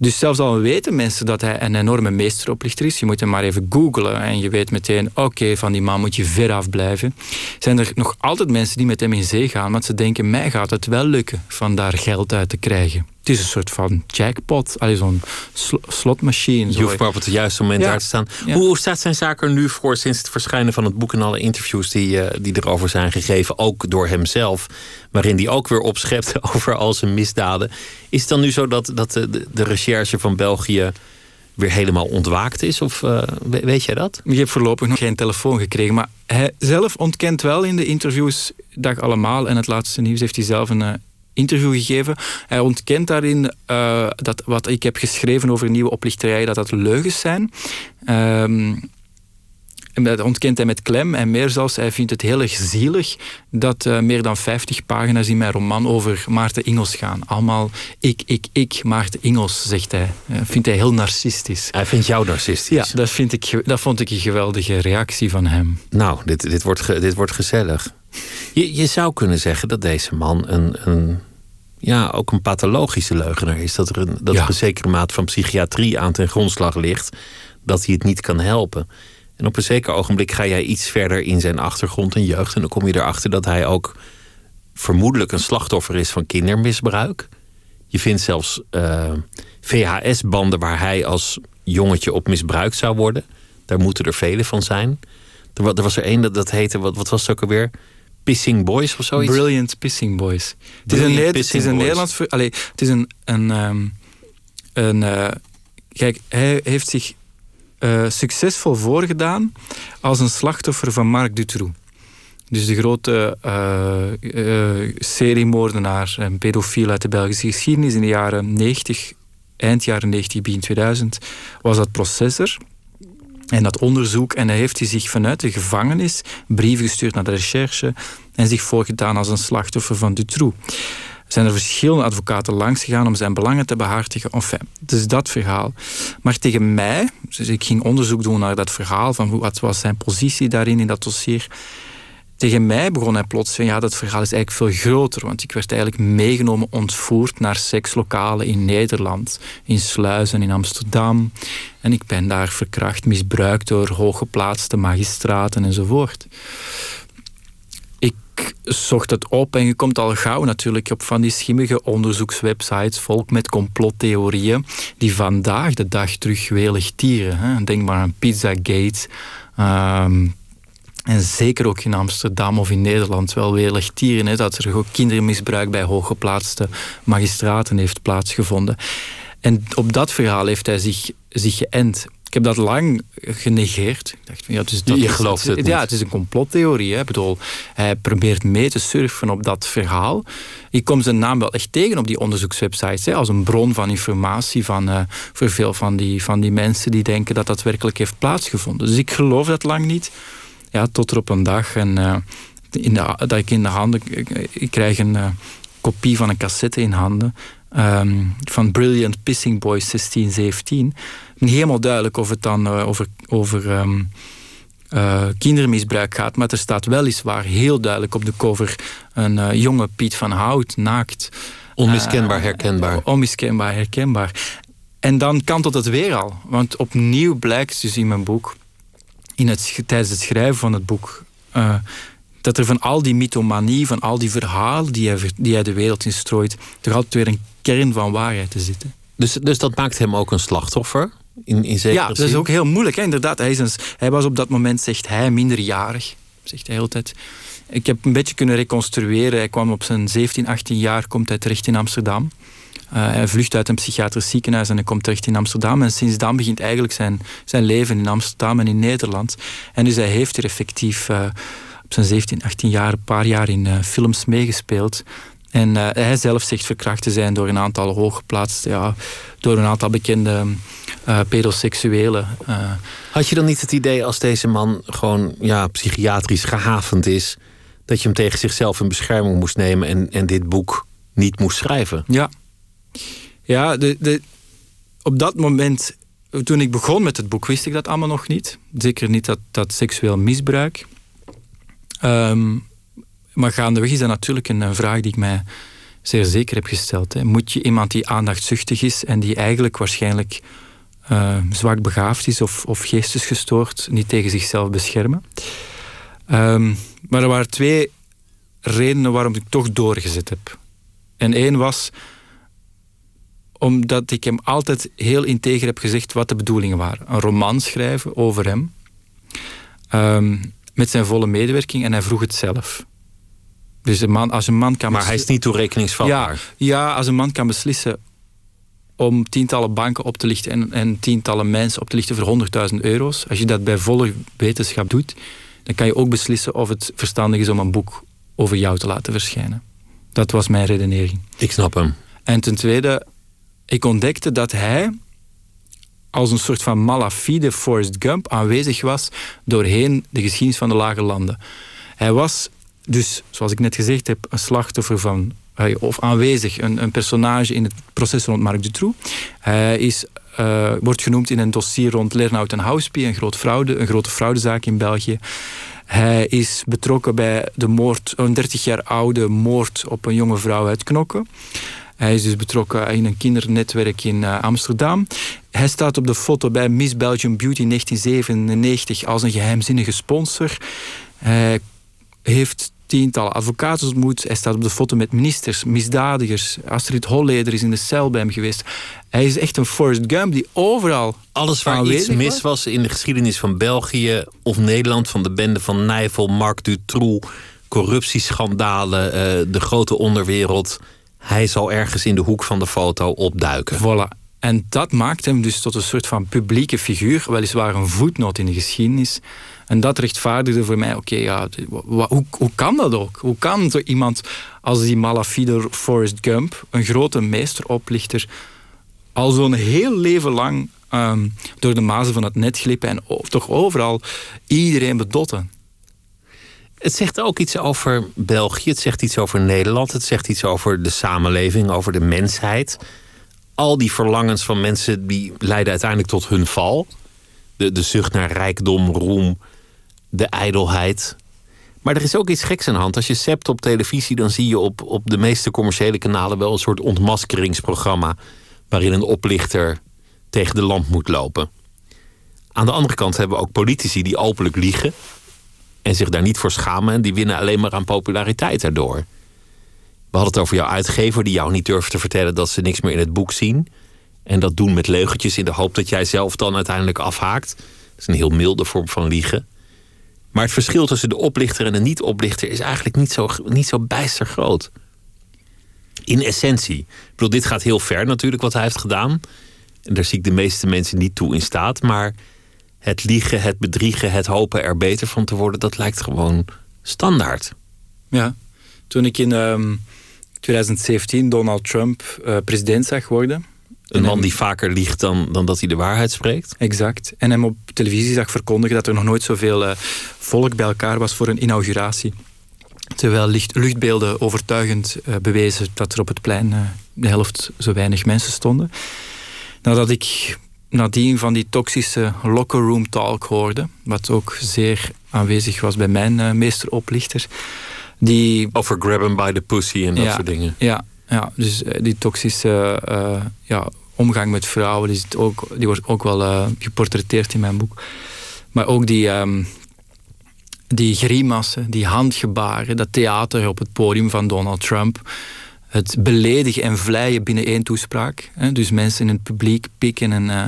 Dus zelfs al weten mensen dat hij een enorme meesteroplichter is, je moet hem maar even googlen en je weet meteen, oké, van die man moet je ver af blijven. Zijn er nog altijd mensen die met hem in zee gaan, want ze denken, mij gaat het wel lukken van daar geld uit te krijgen. Het is een soort van jackpot, zo'n slotmachine. Je hoeft maar op het juiste moment daar te staan. Hoe staat zijn zaak er nu voor sinds het verschijnen van het boek en alle interviews die, uh, die erover zijn gegeven, ook door hemzelf, waarin hij ook weer opschept over al zijn misdaden? Is het dan nu zo dat, dat de, de recherche van België weer helemaal ontwaakt is? Of uh, weet jij dat? Ik heb voorlopig nog geen telefoon gekregen. Maar hij zelf ontkent wel in de interviews, dag allemaal. En het laatste nieuws heeft hij zelf een uh, interview gegeven. Hij ontkent daarin uh, dat wat ik heb geschreven over nieuwe oplichterijen, dat dat leugens zijn. En dat ontkent hij met klem. En meer zelfs, hij vindt het heel erg zielig dat uh, meer dan 50 pagina's in mijn roman over Maarten Ingels gaan. Allemaal ik, ik, ik, Maarten Ingels, zegt hij. Uh, vindt hij heel narcistisch. Hij vindt jou narcistisch? Ja, dat, vind ik, dat vond ik een geweldige reactie van hem. Nou, dit, dit, wordt, dit wordt gezellig. Je, je zou kunnen zeggen dat deze man een, een ja, ook een pathologische leugenaar is. Dat er een, dat er een zekere mate van psychiatrie aan ten grondslag ligt. Dat hij het niet kan helpen. En op een zeker ogenblik ga jij iets verder in zijn achtergrond en jeugd. En dan kom je erachter dat hij ook vermoedelijk een slachtoffer is van kindermisbruik. Je vindt zelfs uh, eh, VHS-banden waar hij als jongetje op misbruikt zou worden. Daar moeten er vele van zijn. Er, er was er één dat, dat heette, wat, wat was het ook alweer? Pissing Boys of zoiets? Brilliant Pissing Boys. het is een, het is een Nederlands... Het is een... een, um, een uh, kijk, hij heeft zich uh, succesvol voorgedaan als een slachtoffer van Marc Dutroux. Dus de grote uh, seriemoordenaar en pedofiel uit de Belgische geschiedenis in de jaren 90, eind jaren 90, begin 2000, was dat processor. En dat onderzoek, en hij heeft hij zich vanuit de gevangenis brieven gestuurd naar de recherche en zich voorgedaan als een slachtoffer van Dutroux zijn er verschillende advocaten langs gegaan om zijn belangen te behartigen. Enfin, dus dat verhaal. Maar tegen mij, dus ik ging onderzoek doen naar dat verhaal, van wat was zijn positie daarin in dat dossier. Tegen mij begon hij plots van ja, dat verhaal is eigenlijk veel groter. Want ik werd eigenlijk meegenomen, ontvoerd naar sekslokalen in Nederland. In Sluizen, in Amsterdam. En ik ben daar verkracht, misbruikt door hooggeplaatste magistraten enzovoort zocht het op en je komt al gauw natuurlijk op van die schimmige onderzoekswebsites, volk met complottheorieën, die vandaag de dag terug welig tieren. Hè. Denk maar aan Pizzagate. Um, en zeker ook in Amsterdam of in Nederland wel welig tieren. Hè, dat er ook kindermisbruik bij hooggeplaatste magistraten heeft plaatsgevonden. En op dat verhaal heeft hij zich, zich geënt. Ik heb dat lang genegeerd. Ik dacht, ja, dus dat je gelooft het, Ja, het is een complottheorie. Hè. Ik bedoel, hij probeert mee te surfen op dat verhaal. Ik kom zijn naam wel echt tegen op die onderzoekswebsites. Hè, als een bron van informatie van, uh, voor veel van die, van die mensen die denken dat dat werkelijk heeft plaatsgevonden. Dus ik geloof dat lang niet. Ja, tot er op een dag en, uh, in de, dat ik in de handen... Ik, krijg een uh, kopie van een cassette in handen. Um, van Brilliant Pissing Boys 1617 niet helemaal duidelijk of het dan uh, over, over um, uh, kindermisbruik gaat. Maar er staat weliswaar heel duidelijk op de cover een jonge Piet van Hout, naakt. Onmiskenbaar herkenbaar. onmiskenbaar herkenbaar. En dan kantelt het weer al. Want opnieuw blijkt dus in mijn boek, in het, tijdens het schrijven van het boek, dat er van al die mythomanie, van al die verhalen die hij, die hij de wereld instrooit, er altijd weer een kern van waarheid te zitten. Dus, dus dat maakt hem ook een slachtoffer? In, in ja, dat is ook heel moeilijk. Hè? Inderdaad, hij, is een, hij was op dat moment, zegt hij, minderjarig. Zegt hij altijd. Ik heb een beetje kunnen reconstrueren. Hij kwam op zijn 17, 18 jaar, komt hij terecht in Amsterdam. Uh, hij vlucht uit een psychiatrisch ziekenhuis en hij komt terecht in Amsterdam. En sinds dan begint eigenlijk zijn, zijn leven in Amsterdam en in Nederland. En dus hij heeft er effectief uh, op zijn 17, 18 jaar een paar jaar in uh, films meegespeeld. En hij zelf zegt verkracht te zijn door een aantal hooggeplaatste, ja, door een aantal bekende uh, pedoseksuelen. Uh. Had je dan niet het idee als deze man gewoon ja, psychiatrisch gehavend is, dat je hem tegen zichzelf in bescherming moest nemen en, en dit boek niet moest schrijven? Ja, ja de, op dat moment, toen ik begon met het boek, wist ik dat allemaal nog niet. Zeker niet dat, dat seksueel misbruik. Um, maar gaandeweg is dat natuurlijk een, vraag die ik mij zeer zeker heb gesteld. Hè. Moet je iemand die aandachtzuchtig is en die eigenlijk waarschijnlijk uh, zwak begaafd is of, of geestesgestoord, niet tegen zichzelf beschermen. Um, maar er waren twee redenen waarom ik toch doorgezet heb. En één was omdat ik hem altijd heel integer heb gezegd wat de bedoelingen waren. Een roman schrijven over hem. Ehm, met zijn volle medewerking en hij vroeg het zelf. Dus een man, als een man kan maar hij is niet toerekeningsvatbaar. Ja, ja, als een man kan beslissen om tientallen banken op te lichten en, en tientallen mensen op te lichten voor 100.000 euro's. Als je dat bij volle wetenschap doet, dan kan je ook beslissen of het verstandig is om een boek over jou te laten verschijnen. Dat was mijn redenering. Ik snap hem. En ten tweede, ik ontdekte dat hij als een soort van malafide Forrest Gump aanwezig was doorheen de geschiedenis van de lage landen. Hij was dus, zoals ik net gezegd heb, een slachtoffer van of aanwezig, een, een, personage in het proces rond Marc Dutroux. Hij is, uh, wordt genoemd in een dossier rond Lernout en Houspie, een, groot fraude, een grote fraudezaak in België. Hij is betrokken bij de moord, een 30 jaar oude moord op een jonge vrouw uit Knokke. Hij is dus betrokken in een kindernetwerk in uh, Amsterdam. Hij staat op de foto bij Miss Belgium Beauty 1997 als een geheimzinnige sponsor. Hij heeft tientallen advocaten ontmoet. Hij staat op de foto met ministers, misdadigers. Astrid Holleder is in de cel bij hem geweest. Hij is echt een Forrest Gump die overal. Alles waar iets mis was in de geschiedenis van België of Nederland, van de bende van Nijvel, Marc Dutroux, corruptieschandalen, uh, de grote onderwereld. Hij zal ergens in de hoek van de foto opduiken. Voilà. En dat maakt hem dus tot een soort van publieke figuur, weliswaar een voetnoot in de geschiedenis. En dat rechtvaardigde voor mij, oké, ja, hoe, hoe kan dat ook? Hoe kan zo iemand als die malafide Forrest Gump, een grote meesteroplichter, al zo'n heel leven lang ehm, door de mazen van het net glippen en toch overal iedereen bedotten? Het zegt ook iets over België, het zegt iets over Nederland, het zegt iets over de samenleving, over de mensheid. Al die verlangens van mensen die leiden uiteindelijk tot hun val. De, de zucht naar rijkdom, roem, de ijdelheid. Maar er is ook iets geks aan de hand. Als je sept op televisie, dan zie je op, op de meeste commerciële kanalen wel een soort ontmaskeringsprogramma. waarin een oplichter tegen de lamp moet lopen. Aan de andere kant hebben we ook politici die openlijk liegen. En zich daar niet voor schamen. en die winnen alleen maar aan populariteit daardoor. We hadden het over jouw uitgever die jou niet durft te vertellen dat ze niks meer in het boek zien. En dat doen met leugentjes in de hoop dat jij zelf dan uiteindelijk afhaakt. Dat is een heel milde vorm van liegen. Maar het verschil tussen de oplichter en de niet-oplichter is eigenlijk niet zo, niet zo bijster groot. In essentie. Ik bedoel, dit gaat heel ver natuurlijk wat hij heeft gedaan. En daar zie ik de meeste mensen niet toe in staat. Maar het liegen, het bedriegen, het hopen er beter van te worden, dat lijkt gewoon standaard. Ja, toen ik in 2017 ehm, Donald Trump uh, president zag worden, een man die vaker liegt dan, dan dat hij de waarheid spreekt. Exact. En hem op televisie zag verkondigen dat er nog nooit zoveel uh, volk bij elkaar was voor een inauguratie. Terwijl licht, luchtbeelden overtuigend uh, bewezen dat er op het plein de helft zo weinig mensen stonden. Nadat ik nadien van die toxische locker room talk hoorde, wat ook zeer aanwezig was bij mijn meesteroplichter. Die, Over grab him by the pussy en dat soort dingen. Ja, ja, dus die toxische ja, omgang met vrouwen, die, zit ook, die wordt ook wel uh, geportretteerd in mijn boek. Maar ook die, um, die grimassen, die handgebaren, dat theater op het podium van Donald Trump. Het beledigen en vleien binnen één toespraak. Hè? Dus mensen in het publiek pikken en, uh,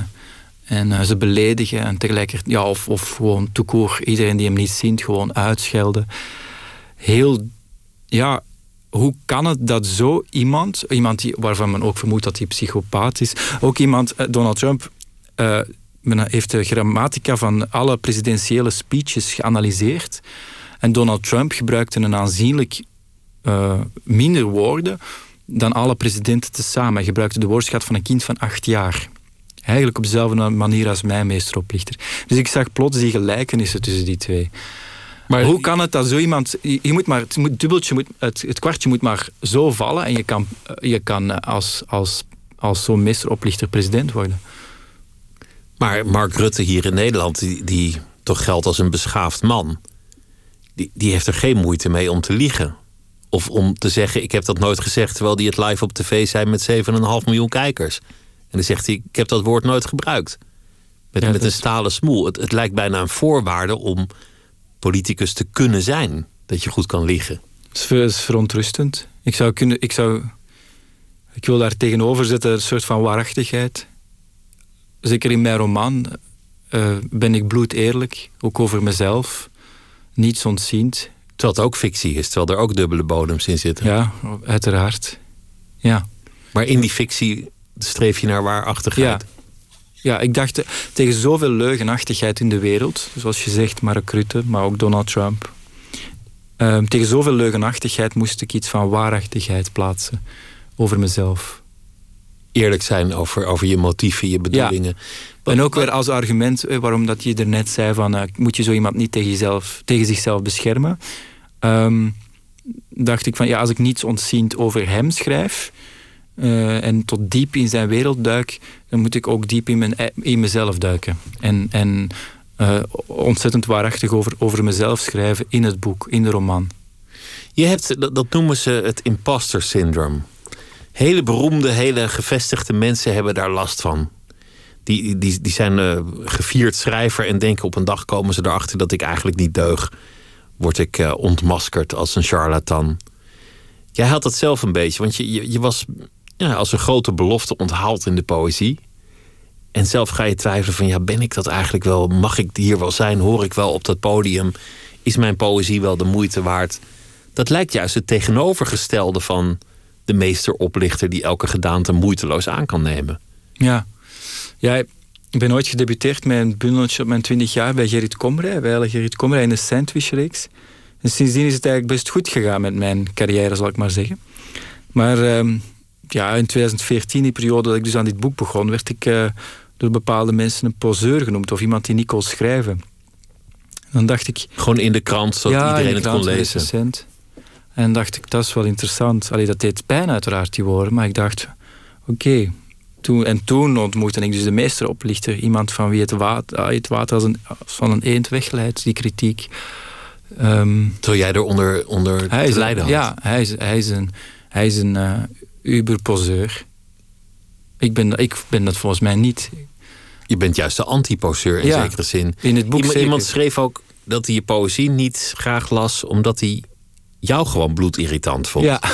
en uh, ze beledigen. En tegelijkertijd, ja, of, of gewoon toekoor, iedereen die hem niet ziet, gewoon uitschelden. Heel, ja, hoe kan het dat zo iemand, iemand die, waarvan men ook vermoedt dat hij psychopaat is, ook iemand, eh, Donald Trump, uh, heeft de grammatica van alle presidentiële speeches geanalyseerd. En Donald Trump gebruikte een aanzienlijk uh, minder woorden dan alle presidenten tezamen. Hij gebruikte de woordschat van een kind van acht jaar. Eigenlijk op dezelfde manier als mijn meesteroplichter. Dus ik zag plots die gelijkenissen tussen die twee. Maar hoe kan het dat zo iemand... Je moet maar, het, moet, dubbeltje moet, het, het kwartje moet maar zo vallen en je kan, je kan als, als, als zo'n meesteroplichter president worden. Maar Mark Rutte hier in Nederland, die, die toch geldt als een beschaafd man... Die, die heeft er geen moeite mee om te liegen. Of om te zeggen, ik heb dat nooit gezegd... terwijl die het live op tv zijn met 7,5 miljoen kijkers. En dan zegt hij, ik heb dat woord nooit gebruikt. Met, met een stalen smoel. Het, het lijkt bijna een voorwaarde om politicus te kunnen zijn. Dat je goed kan liegen. Het is verontrustend. Ik zou kunnen. Ik zou, Ik wil daar tegenover zetten een soort van waarachtigheid. Zeker in mijn roman uh, ben ik bloed eerlijk, ook over mezelf. Niets ontziend. Terwijl het ook fictie is, terwijl er ook dubbele bodems in zitten. Ja, uiteraard. Ja. Maar in die fictie streef je naar waarachtigheid. Ja. Ja, ik dacht eh, tegen zoveel leugenachtigheid in de wereld, zoals je zegt, Mark Rutte, maar ook Donald Trump. Uh, tegen zoveel leugenachtigheid moest ik iets van waarachtigheid plaatsen over mezelf. Eerlijk zijn over, over je motieven, je bedoelingen. En ook weer als argument eh, waarom dat je er net zei van uh, moet je zo iemand niet tegen, jezelf, tegen zichzelf beschermen. Um, dacht ik van ja, als ik niets ontziend over hem schrijf uh, en tot diep in zijn wereld duik, dan moet ik ook diep in, mijn, in mezelf duiken. En, en ontzettend waarachtig over, over mezelf schrijven in het boek, in de roman. Je hebt, dat, dat noemen ze het imposter syndroom. Hele beroemde, hele gevestigde mensen hebben daar last van die, die, die zijn uh, gevierd schrijver en denken op een dag komen ze erachter dat ik eigenlijk niet deug. Word ik uh, ontmaskerd als een charlatan. Jij had dat zelf een beetje, want je, je, je was ja, als een grote belofte onthaald in de poëzie. En zelf ga je twijfelen van, ja, ben ik dat eigenlijk wel? Mag ik hier wel zijn? Hoor ik wel op dat podium? Is mijn poëzie wel de moeite waard? Dat lijkt juist het tegenovergestelde van de meesteroplichter die elke gedaante moeiteloos aan kan nemen. Ja, ja, ik ben ooit gedebuteerd met een bundeltje op mijn 20 jaar bij Gerrit Komrij, bij Gerrit Komrij in de Sandwich-reeks. En sindsdien is het eigenlijk best goed gegaan met mijn carrière, zal ik maar zeggen. Maar ehm, ja, in 2014, die periode dat ik dus aan dit boek begon, werd ik uh, door bepaalde mensen een poseur genoemd of iemand die niet kon schrijven. Dan dacht ik... Gewoon in de krant, zodat iedereen het kon lezen. En dacht ik, dat is wel interessant. Allee, dat deed pijn uiteraard, die woorden. Maar ik dacht, oké, toen, en toen ontmoette ik dus de meesteroplichter. Iemand van wie het water, ah, het water als, een, van een eend wegleidt, die kritiek. Um, Terwijl jij er onder, onder hij is, lijden had. Ja, hij is, hij is een, hij is een uh, uberposeur. Ik ben, ik ben dat volgens mij niet. Je bent juist de anti-poseur in zekere zin. In het boek iemand, iemand schreef ook dat hij je poëzie niet graag las... omdat hij jou gewoon bloedirritant vond. Ja.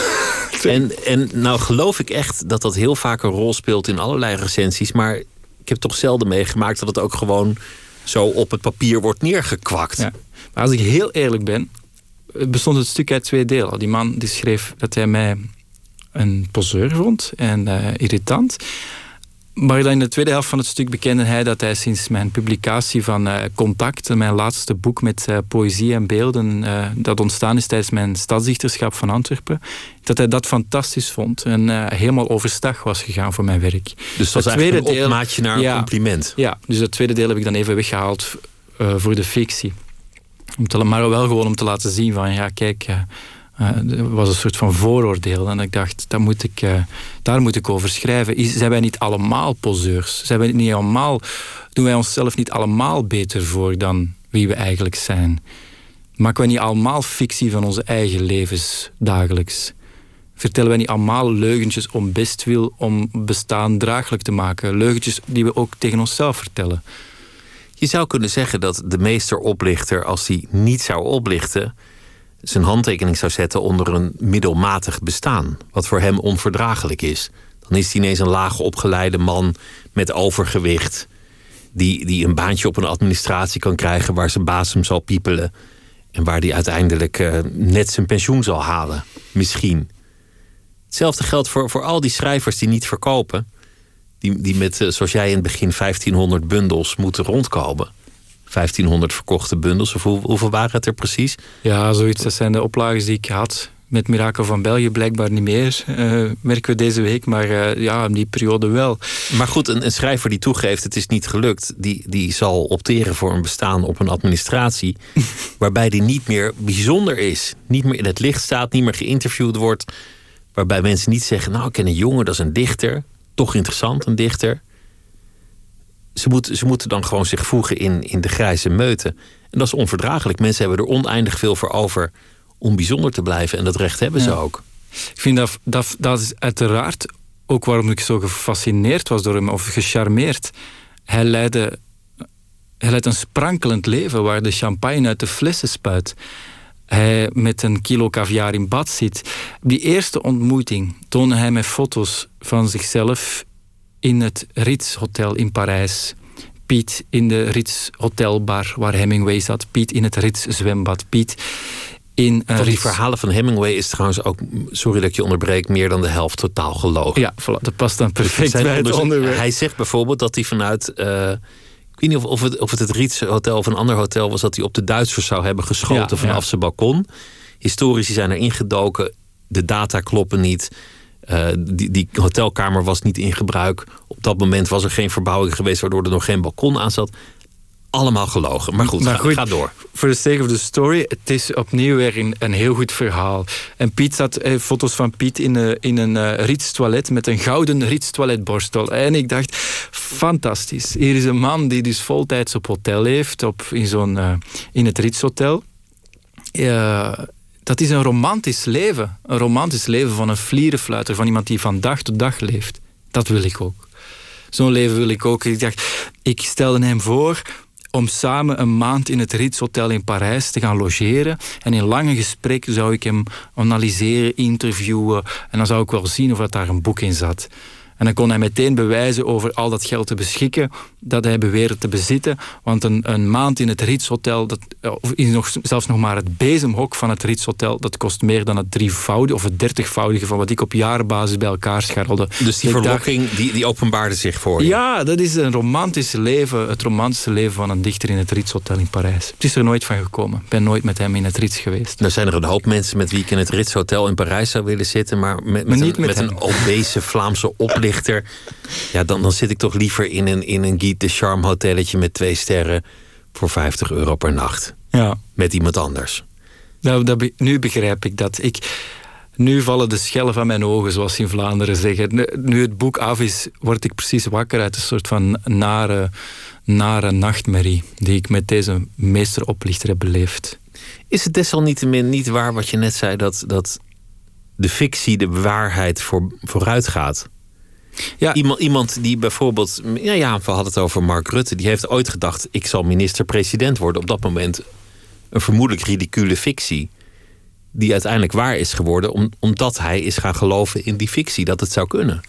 En, en nou geloof ik echt dat dat heel vaak een rol speelt in allerlei recensies. Maar ik heb toch zelden meegemaakt dat het ook gewoon zo op het papier wordt neergekwakt. Ja. Maar als ik heel eerlijk ben, bestond het stuk uit twee delen. Die man die schreef dat hij mij een poseur vond en uh, irritant. Maar dan in de tweede helft van het stuk bekende hij dat hij sinds mijn publicatie van uh, Contact, mijn laatste boek met uh, poëzie en beelden, uh, dat ontstaan is tijdens mijn stadsdichterschap van Antwerpen, dat hij dat fantastisch vond en helemaal overstag was gegaan voor mijn werk. Dus dat was eigenlijk een opmaatje naar een compliment. Ja, dus het tweede deel heb ik dan even weggehaald voor de fictie. Om te, maar wel gewoon om te laten zien van, ja kijk uh, was een soort van vooroordeel. En ik dacht, dat moet ik, uh, daar moet ik over schrijven. Zijn wij niet allemaal poseurs? Zijn wij niet allemaal, doen wij onszelf niet allemaal beter voor dan wie we eigenlijk zijn? Maken wij niet allemaal fictie van onze eigen levens dagelijks? Vertellen wij niet allemaal leugentjes om bestwil, om bestaan draaglijk te maken? Leugentjes die we ook tegen onszelf vertellen. Je zou kunnen zeggen dat de meesteroplichter, als hij niet zou oplichten zijn handtekening zou zetten onder een middelmatig bestaan, wat voor hem onverdraaglijk is. Dan is hij ineens een laag opgeleide man met overgewicht, die, die een baantje op een administratie kan krijgen waar zijn baas hem zal piepelen en waar hij uiteindelijk uh, net zijn pensioen zal halen. Misschien. Hetzelfde geldt voor, voor al die schrijvers die niet verkopen, die, die met, uh, zoals jij in het begin, 1500 bundels moeten rondkomen. 1500 verkochte bundels. Of hoeveel waren het er precies? Ja, zoiets. Dat zijn de oplages die ik had. Met Mirakel van België blijkbaar niet meer, uh, merken we deze week. Maar uh, ja, in die periode wel. Maar goed, een, een, schrijver die toegeeft het is niet gelukt... Die, die zal opteren voor een bestaan op een administratie... waarbij die niet meer bijzonder is. Niet meer in het licht staat, niet meer geïnterviewd wordt. Waarbij mensen niet zeggen, nou ik ken een jongen, dat is een dichter. Toch interessant, een dichter ze, moet, ze moeten dan gewoon zich voegen in, in de grijze meute. En dat is onverdraaglijk. Mensen hebben er oneindig veel voor over om bijzonder te blijven. En dat recht hebben ze ook. Ik vind dat, dat, dat is uiteraard ook waarom ik zo gefascineerd was door hem, of gecharmeerd. Hij leidde, hij leidt een sprankelend leven waar de champagne uit de flessen spuit. hij met een kilo caviar in bad zit. Die eerste ontmoeting toonde hij met foto's van zichzelf in het Ritz Hotel in Parijs. Piet in de Ritz Hotelbar waar Hemingway zat. Piet in het Ritz zwembad. Piet in Van die verhalen van Hemingway is trouwens ook, sorry dat ik je onderbreek, meer dan de helft totaal gelogen. Ja, voilà, dat past dan perfect bij het onderwerp. Hij zegt bijvoorbeeld dat hij vanuit, uh, ik weet niet of, of, het, of het het Ritz Hotel of een ander hotel was, dat hij op de Duitsers zou hebben geschoten vanaf ja. zijn balkon. Historici zijn er ingedoken, de data kloppen niet. Uh, die, die, hotelkamer was niet in gebruik. Op dat moment was er geen verbouwing geweest waardoor er nog geen balkon aan zat allemaal gelogen. Maar goed, maar ga, door. Voor de sake of the story, het is opnieuw weer een, een heel goed verhaal. En Piet zat, eh, foto's van Piet in, uh, in een uh, Ritz toilet met een gouden Ritz toiletborstel. En ik dacht, fantastisch. Hier is een man die dus voltijds op hotel heeft, op, in, zo'n, uh, in het Ritz hotel. Dat is een romantisch leven. Een romantisch leven van een vlierenfluiter, van iemand die van dag tot dag leeft. Dat wil ik ook. Zo'n leven wil ik ook. Ik dacht, ik stelde hem voor om samen een maand in het Ritz Hotel in Parijs te gaan logeren. En in lange gesprekken zou ik hem analyseren, interviewen. En dan zou ik wel zien of er daar een boek in zat. En dan kon hij meteen bewijzen over al dat geld te beschikken dat hij beweerde te bezitten. Want een, een maand in het Ritz Hotel, dat, eh, of nog, zelfs nog maar het bezemhok van het Ritz Hotel, dat kost meer dan het drievoudige of het dertigvoudige van wat ik op jaarbasis bij elkaar scharrelde. Dus die verlokking, die, die openbaarde zich voor je? Ja, dat is een romantisch leven, het romantische leven van een dichter in het Ritz Hotel in Parijs. Het is er nooit van gekomen. Ik ben nooit met hem in het Ritz geweest. Nou zijn er een hoop mensen met wie ik in het Ritz Hotel in Parijs zou willen zitten, maar met, met, een, met, met een obese Vlaamse oplichter, ja, dan, dan zit ik toch liever in een, in een Guy de Charme hotelletje met twee sterren voor 50 euro per nacht. Ja. Met iemand anders. Nou, dat, nu begrijp ik dat. Ik, nu vallen de schellen van mijn ogen, zoals ze in Vlaanderen zeggen. Nu het boek af is, word ik precies wakker uit een soort van nare, nare nachtmerrie die ik met deze meesteroplichter heb beleefd. Is het desalniettemin niet waar wat je net zei, dat, dat de fictie de waarheid voor, vooruit gaat? Ja. Iemand, iemand die bijvoorbeeld, ja, ja, we hadden het over Mark Rutte, die heeft ooit gedacht: ik zal minister-president worden. Op dat moment een vermoedelijk ridicule fictie, die uiteindelijk waar is geworden, omdat hij is gaan geloven in die fictie, dat het zou kunnen.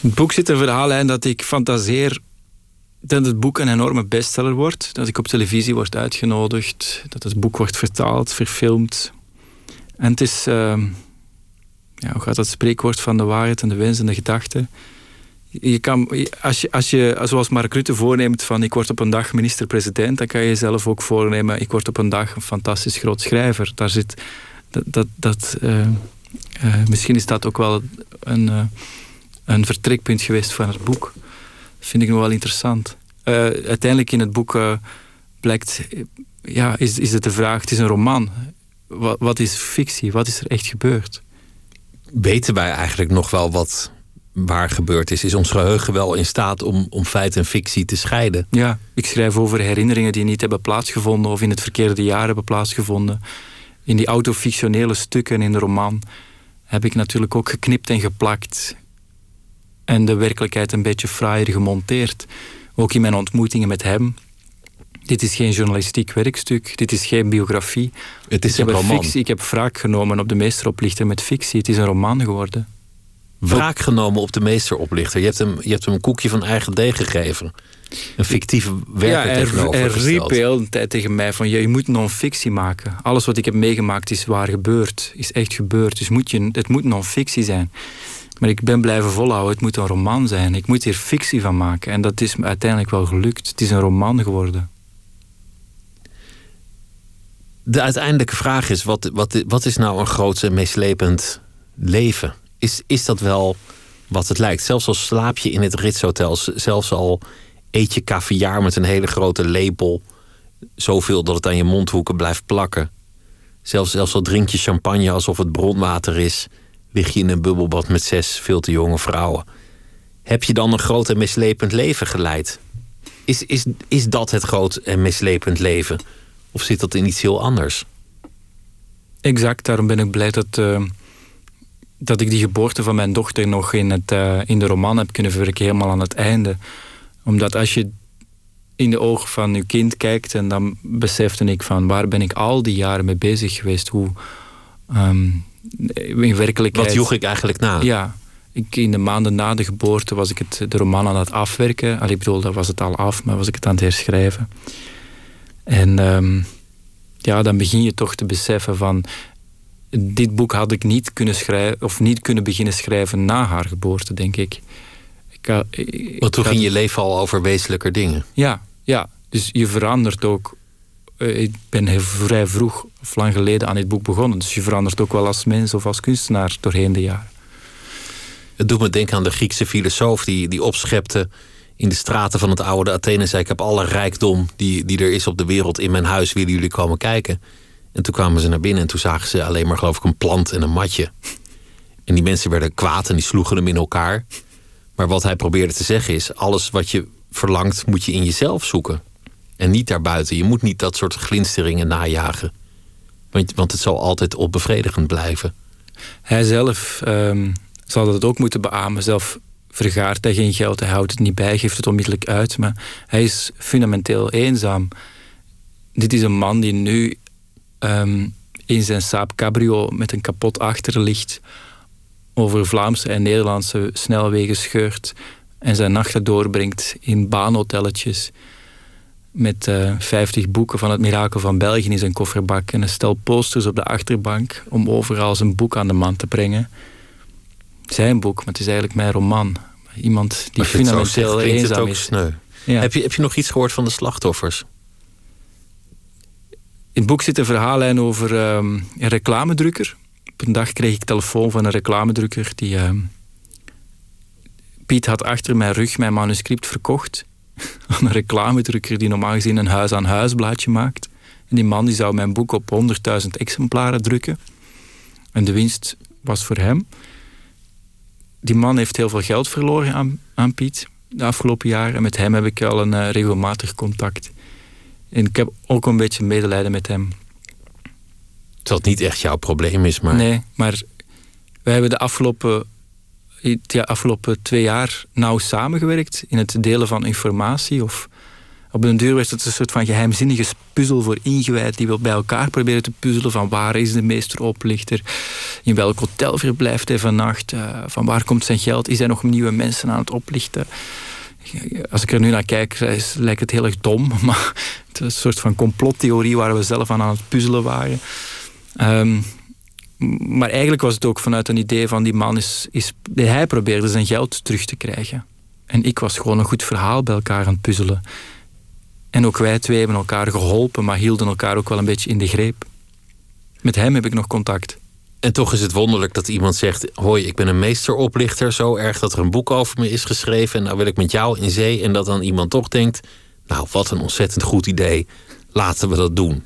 Het boek zit een verhaallijn dat ik fantaseer dat het boek een enorme bestseller wordt, dat ik op televisie word uitgenodigd, dat het boek wordt vertaald, verfilmd. En het is. Uh, ja, hoe gaat dat spreekwoord van de waarheid en de wens en de gedachte? Je kan, als, je, als je, zoals Mark Rutte voorneemt van ik word op een dag minister-president, dan kan je jezelf ook voornemen ik word op een dag een fantastisch groot schrijver. Daar zit, dat, dat, dat uh, uh, misschien is dat ook wel een, uh, een vertrekpunt geweest van het boek. Dat vind ik nog wel interessant. uiteindelijk in het boek blijkt, ja, is, is het de vraag, het is een roman. Wat, wat is fictie? Wat is er echt gebeurd? Weten wij eigenlijk nog wel wat waar gebeurd is? Is ons geheugen wel in staat om, om feit en fictie te scheiden? Ja, ik schrijf over herinneringen die niet hebben plaatsgevonden of in het verkeerde jaar hebben plaatsgevonden. In die autofictionele stukken in de roman heb ik natuurlijk ook geknipt en geplakt. En de werkelijkheid een beetje fraaier gemonteerd. Ook in mijn ontmoetingen met hem dit is geen journalistiek werkstuk, dit is geen biografie. Het is een roman. Fictie. Ik heb wraak genomen op de meesteroplichter met fictie. Het is een roman geworden. Wraak genomen op de meesteroplichter. Je hebt hem, je hebt hem een koekje van eigen deeg gegeven. Een fictieve werker ja, tegenover Hij riep de hele tijd tegen mij van... je moet non-fictie maken. Alles wat ik heb meegemaakt is waar gebeurd. Is echt gebeurd. Dus moet je, het moet non-fictie zijn. Maar ik ben blijven volhouden. Het moet een roman zijn. Ik moet hier fictie van maken. En dat is me uiteindelijk wel gelukt. Het is een roman geworden de uiteindelijke vraag is: wat, wat, wat is nou een groot en meeslepend leven? Is, is dat wel wat het lijkt? Zelfs al slaap je in het Ritz-hotel, zelfs al eet je caviar met een hele grote lepel, zoveel dat het aan je mondhoeken blijft plakken. Zelfs, zelfs al drink je champagne alsof het bronwater is, lig je in een bubbelbad met zes veel te jonge vrouwen. Heb je dan een groot en mislepend leven geleid? Is, is, is dat het groot en mislepend leven? Of zit dat in iets heel anders? Exact, daarom ben ik blij dat, uh, dat ik die geboorte van mijn dochter nog in, het, uh, in de roman heb kunnen verwerken, helemaal aan het einde. Omdat als je in de ogen van uw kind kijkt en dan besefte ik van waar ben ik al die jaren mee bezig geweest? Hoe um, in werkelijkheid. Wat joeg ik eigenlijk na? Ja, ik, in de maanden na de geboorte was ik het, de roman aan het afwerken. Al, ik bedoel, dat was het al af, maar was ik het aan het herschrijven. En um, ja, dan begin je toch te beseffen van dit boek had ik niet kunnen schrijven of niet kunnen beginnen schrijven na haar geboorte, denk ik. ik, ik Want toen ging je leven al over wezenlijke dingen. Ja, ja. Dus je verandert ook. Eh, ik ben vrij vroeg of lang geleden aan dit boek begonnen. Dus je verandert ook wel als mens of als kunstenaar doorheen de jaren. Het doet me denken aan de Griekse filosoof die, die opschepte in de straten van het oude Athene. Zei: Ik heb alle rijkdom die, die er is op de wereld in mijn huis. Willen jullie komen kijken? En toen kwamen ze naar binnen en toen zagen ze alleen maar, geloof ik, een plant en een matje. En die mensen werden kwaad en die sloegen hem in elkaar. Maar wat hij probeerde te zeggen is: alles wat je verlangt, moet je in jezelf zoeken. En niet daarbuiten. Je moet niet dat soort glinsteringen najagen. Want, want het zal altijd onbevredigend blijven. Hij zelf um, zal dat ook moeten beamen. Zelf vergaart hij geen geld, hij houdt het niet bij, geeft het onmiddellijk uit. Maar hij is fundamenteel eenzaam. Dit is een man die nu um, in zijn Saab Cabrio met een kapot achterlicht over Vlaamse en Nederlandse snelwegen scheurt en zijn nachten doorbrengt in baanhotelletjes met uh, eh, 50 boeken van het Mirakel van België in zijn kofferbak en een stel posters op de achterbank om overal zijn boek aan de man te brengen. Zijn boek, maar het is eigenlijk mijn roman. Iemand die fundamenteel eenzaam is. Ja. Heb, je, heb je nog iets gehoord van de slachtoffers? In het boek zit een verhaallijn over um, een reclamedrukker. Op een dag kreeg ik telefoon van een reclamedrukker die. Uh, Piet had achter mijn rug mijn manuscript verkocht aan een reclamedrukker die normaal gezien een huis-aan-huis blaadje maakt. En die man die zou mijn boek op 100.000 exemplaren drukken. En de winst was voor hem. Die man heeft heel veel geld verloren aan, aan Piet de afgelopen jaren. En met hem heb ik al een uh, regelmatig contact. En ik heb ook een beetje medelijden met hem. Dat het niet echt jouw probleem is, maar... Nee, maar wij hebben de afgelopen, ja, afgelopen twee jaar nauw samengewerkt in het delen van informatie. Of op een duur was het een soort van geheimzinnige puzzel voor ingewijd die wil bij elkaar proberen te puzzelen van waar is de meesteroplichter, in welk hotel verblijft hij vannacht, uh, van waar komt zijn geld, is hij nog nieuwe mensen aan het oplichten als ik er nu naar kijk, lijkt het heel erg dom. Maar het is een soort van complottheorie waar we zelf aan aan het puzzelen waren. Um, maar eigenlijk was het ook vanuit een idee van die man is, is... Hij probeerde zijn geld terug te krijgen. En ik was gewoon een goed verhaal bij elkaar aan het puzzelen. En ook wij twee hebben elkaar geholpen, maar hielden elkaar ook wel een beetje in de greep. Met hem heb ik nog contact. En toch is het wonderlijk dat iemand zegt: Hoi, ik ben een meesteroplichter. Zo erg dat er een boek over me is geschreven. En nou wil ik met jou in zee. En dat dan iemand toch denkt: Nou, wat een ontzettend goed idee. Laten we dat doen.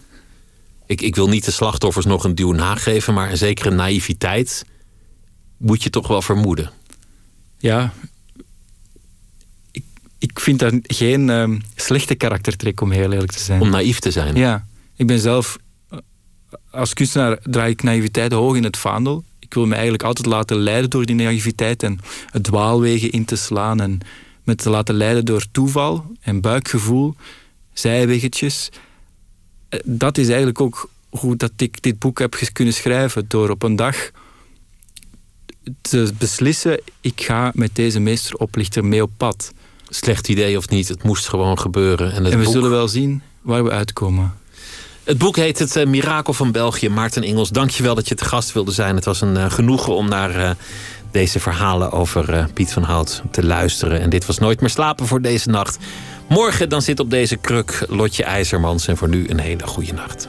Ik, ik wil niet de slachtoffers nog een duw nageven. Maar een zekere naïviteit moet je toch wel vermoeden. Ja, ik, vind dat geen uh, slechte karaktertrek om heel eerlijk te zijn. Om naïef te zijn. Ja, ik ben zelf als kunstenaar draai ik naïviteit hoog in het vaandel. Ik wil me eigenlijk altijd laten leiden door die naïviteit en het dwaalwegen in te slaan en me te laten leiden door toeval en buikgevoel, zijweggetjes. Eh, dat is eigenlijk ook hoe dat ik dit boek heb kunnen schrijven. Door op een dag te beslissen, ik ga met deze meesteroplichter mee op pad. Slecht idee of niet, het moest gewoon gebeuren. En, het en we zullen wel zien waar we uitkomen. Het boek heet Het uh, Mirakel van België. Maarten Engels, dankjewel dat je te gast wilde zijn. Het was een uh, genoegen om naar uh, deze verhalen over Piet van Hout te luisteren. En dit was Nooit meer slapen voor deze nacht. Morgen dan zit op deze kruk Lotje IJzermans. En voor nu een hele goede nacht.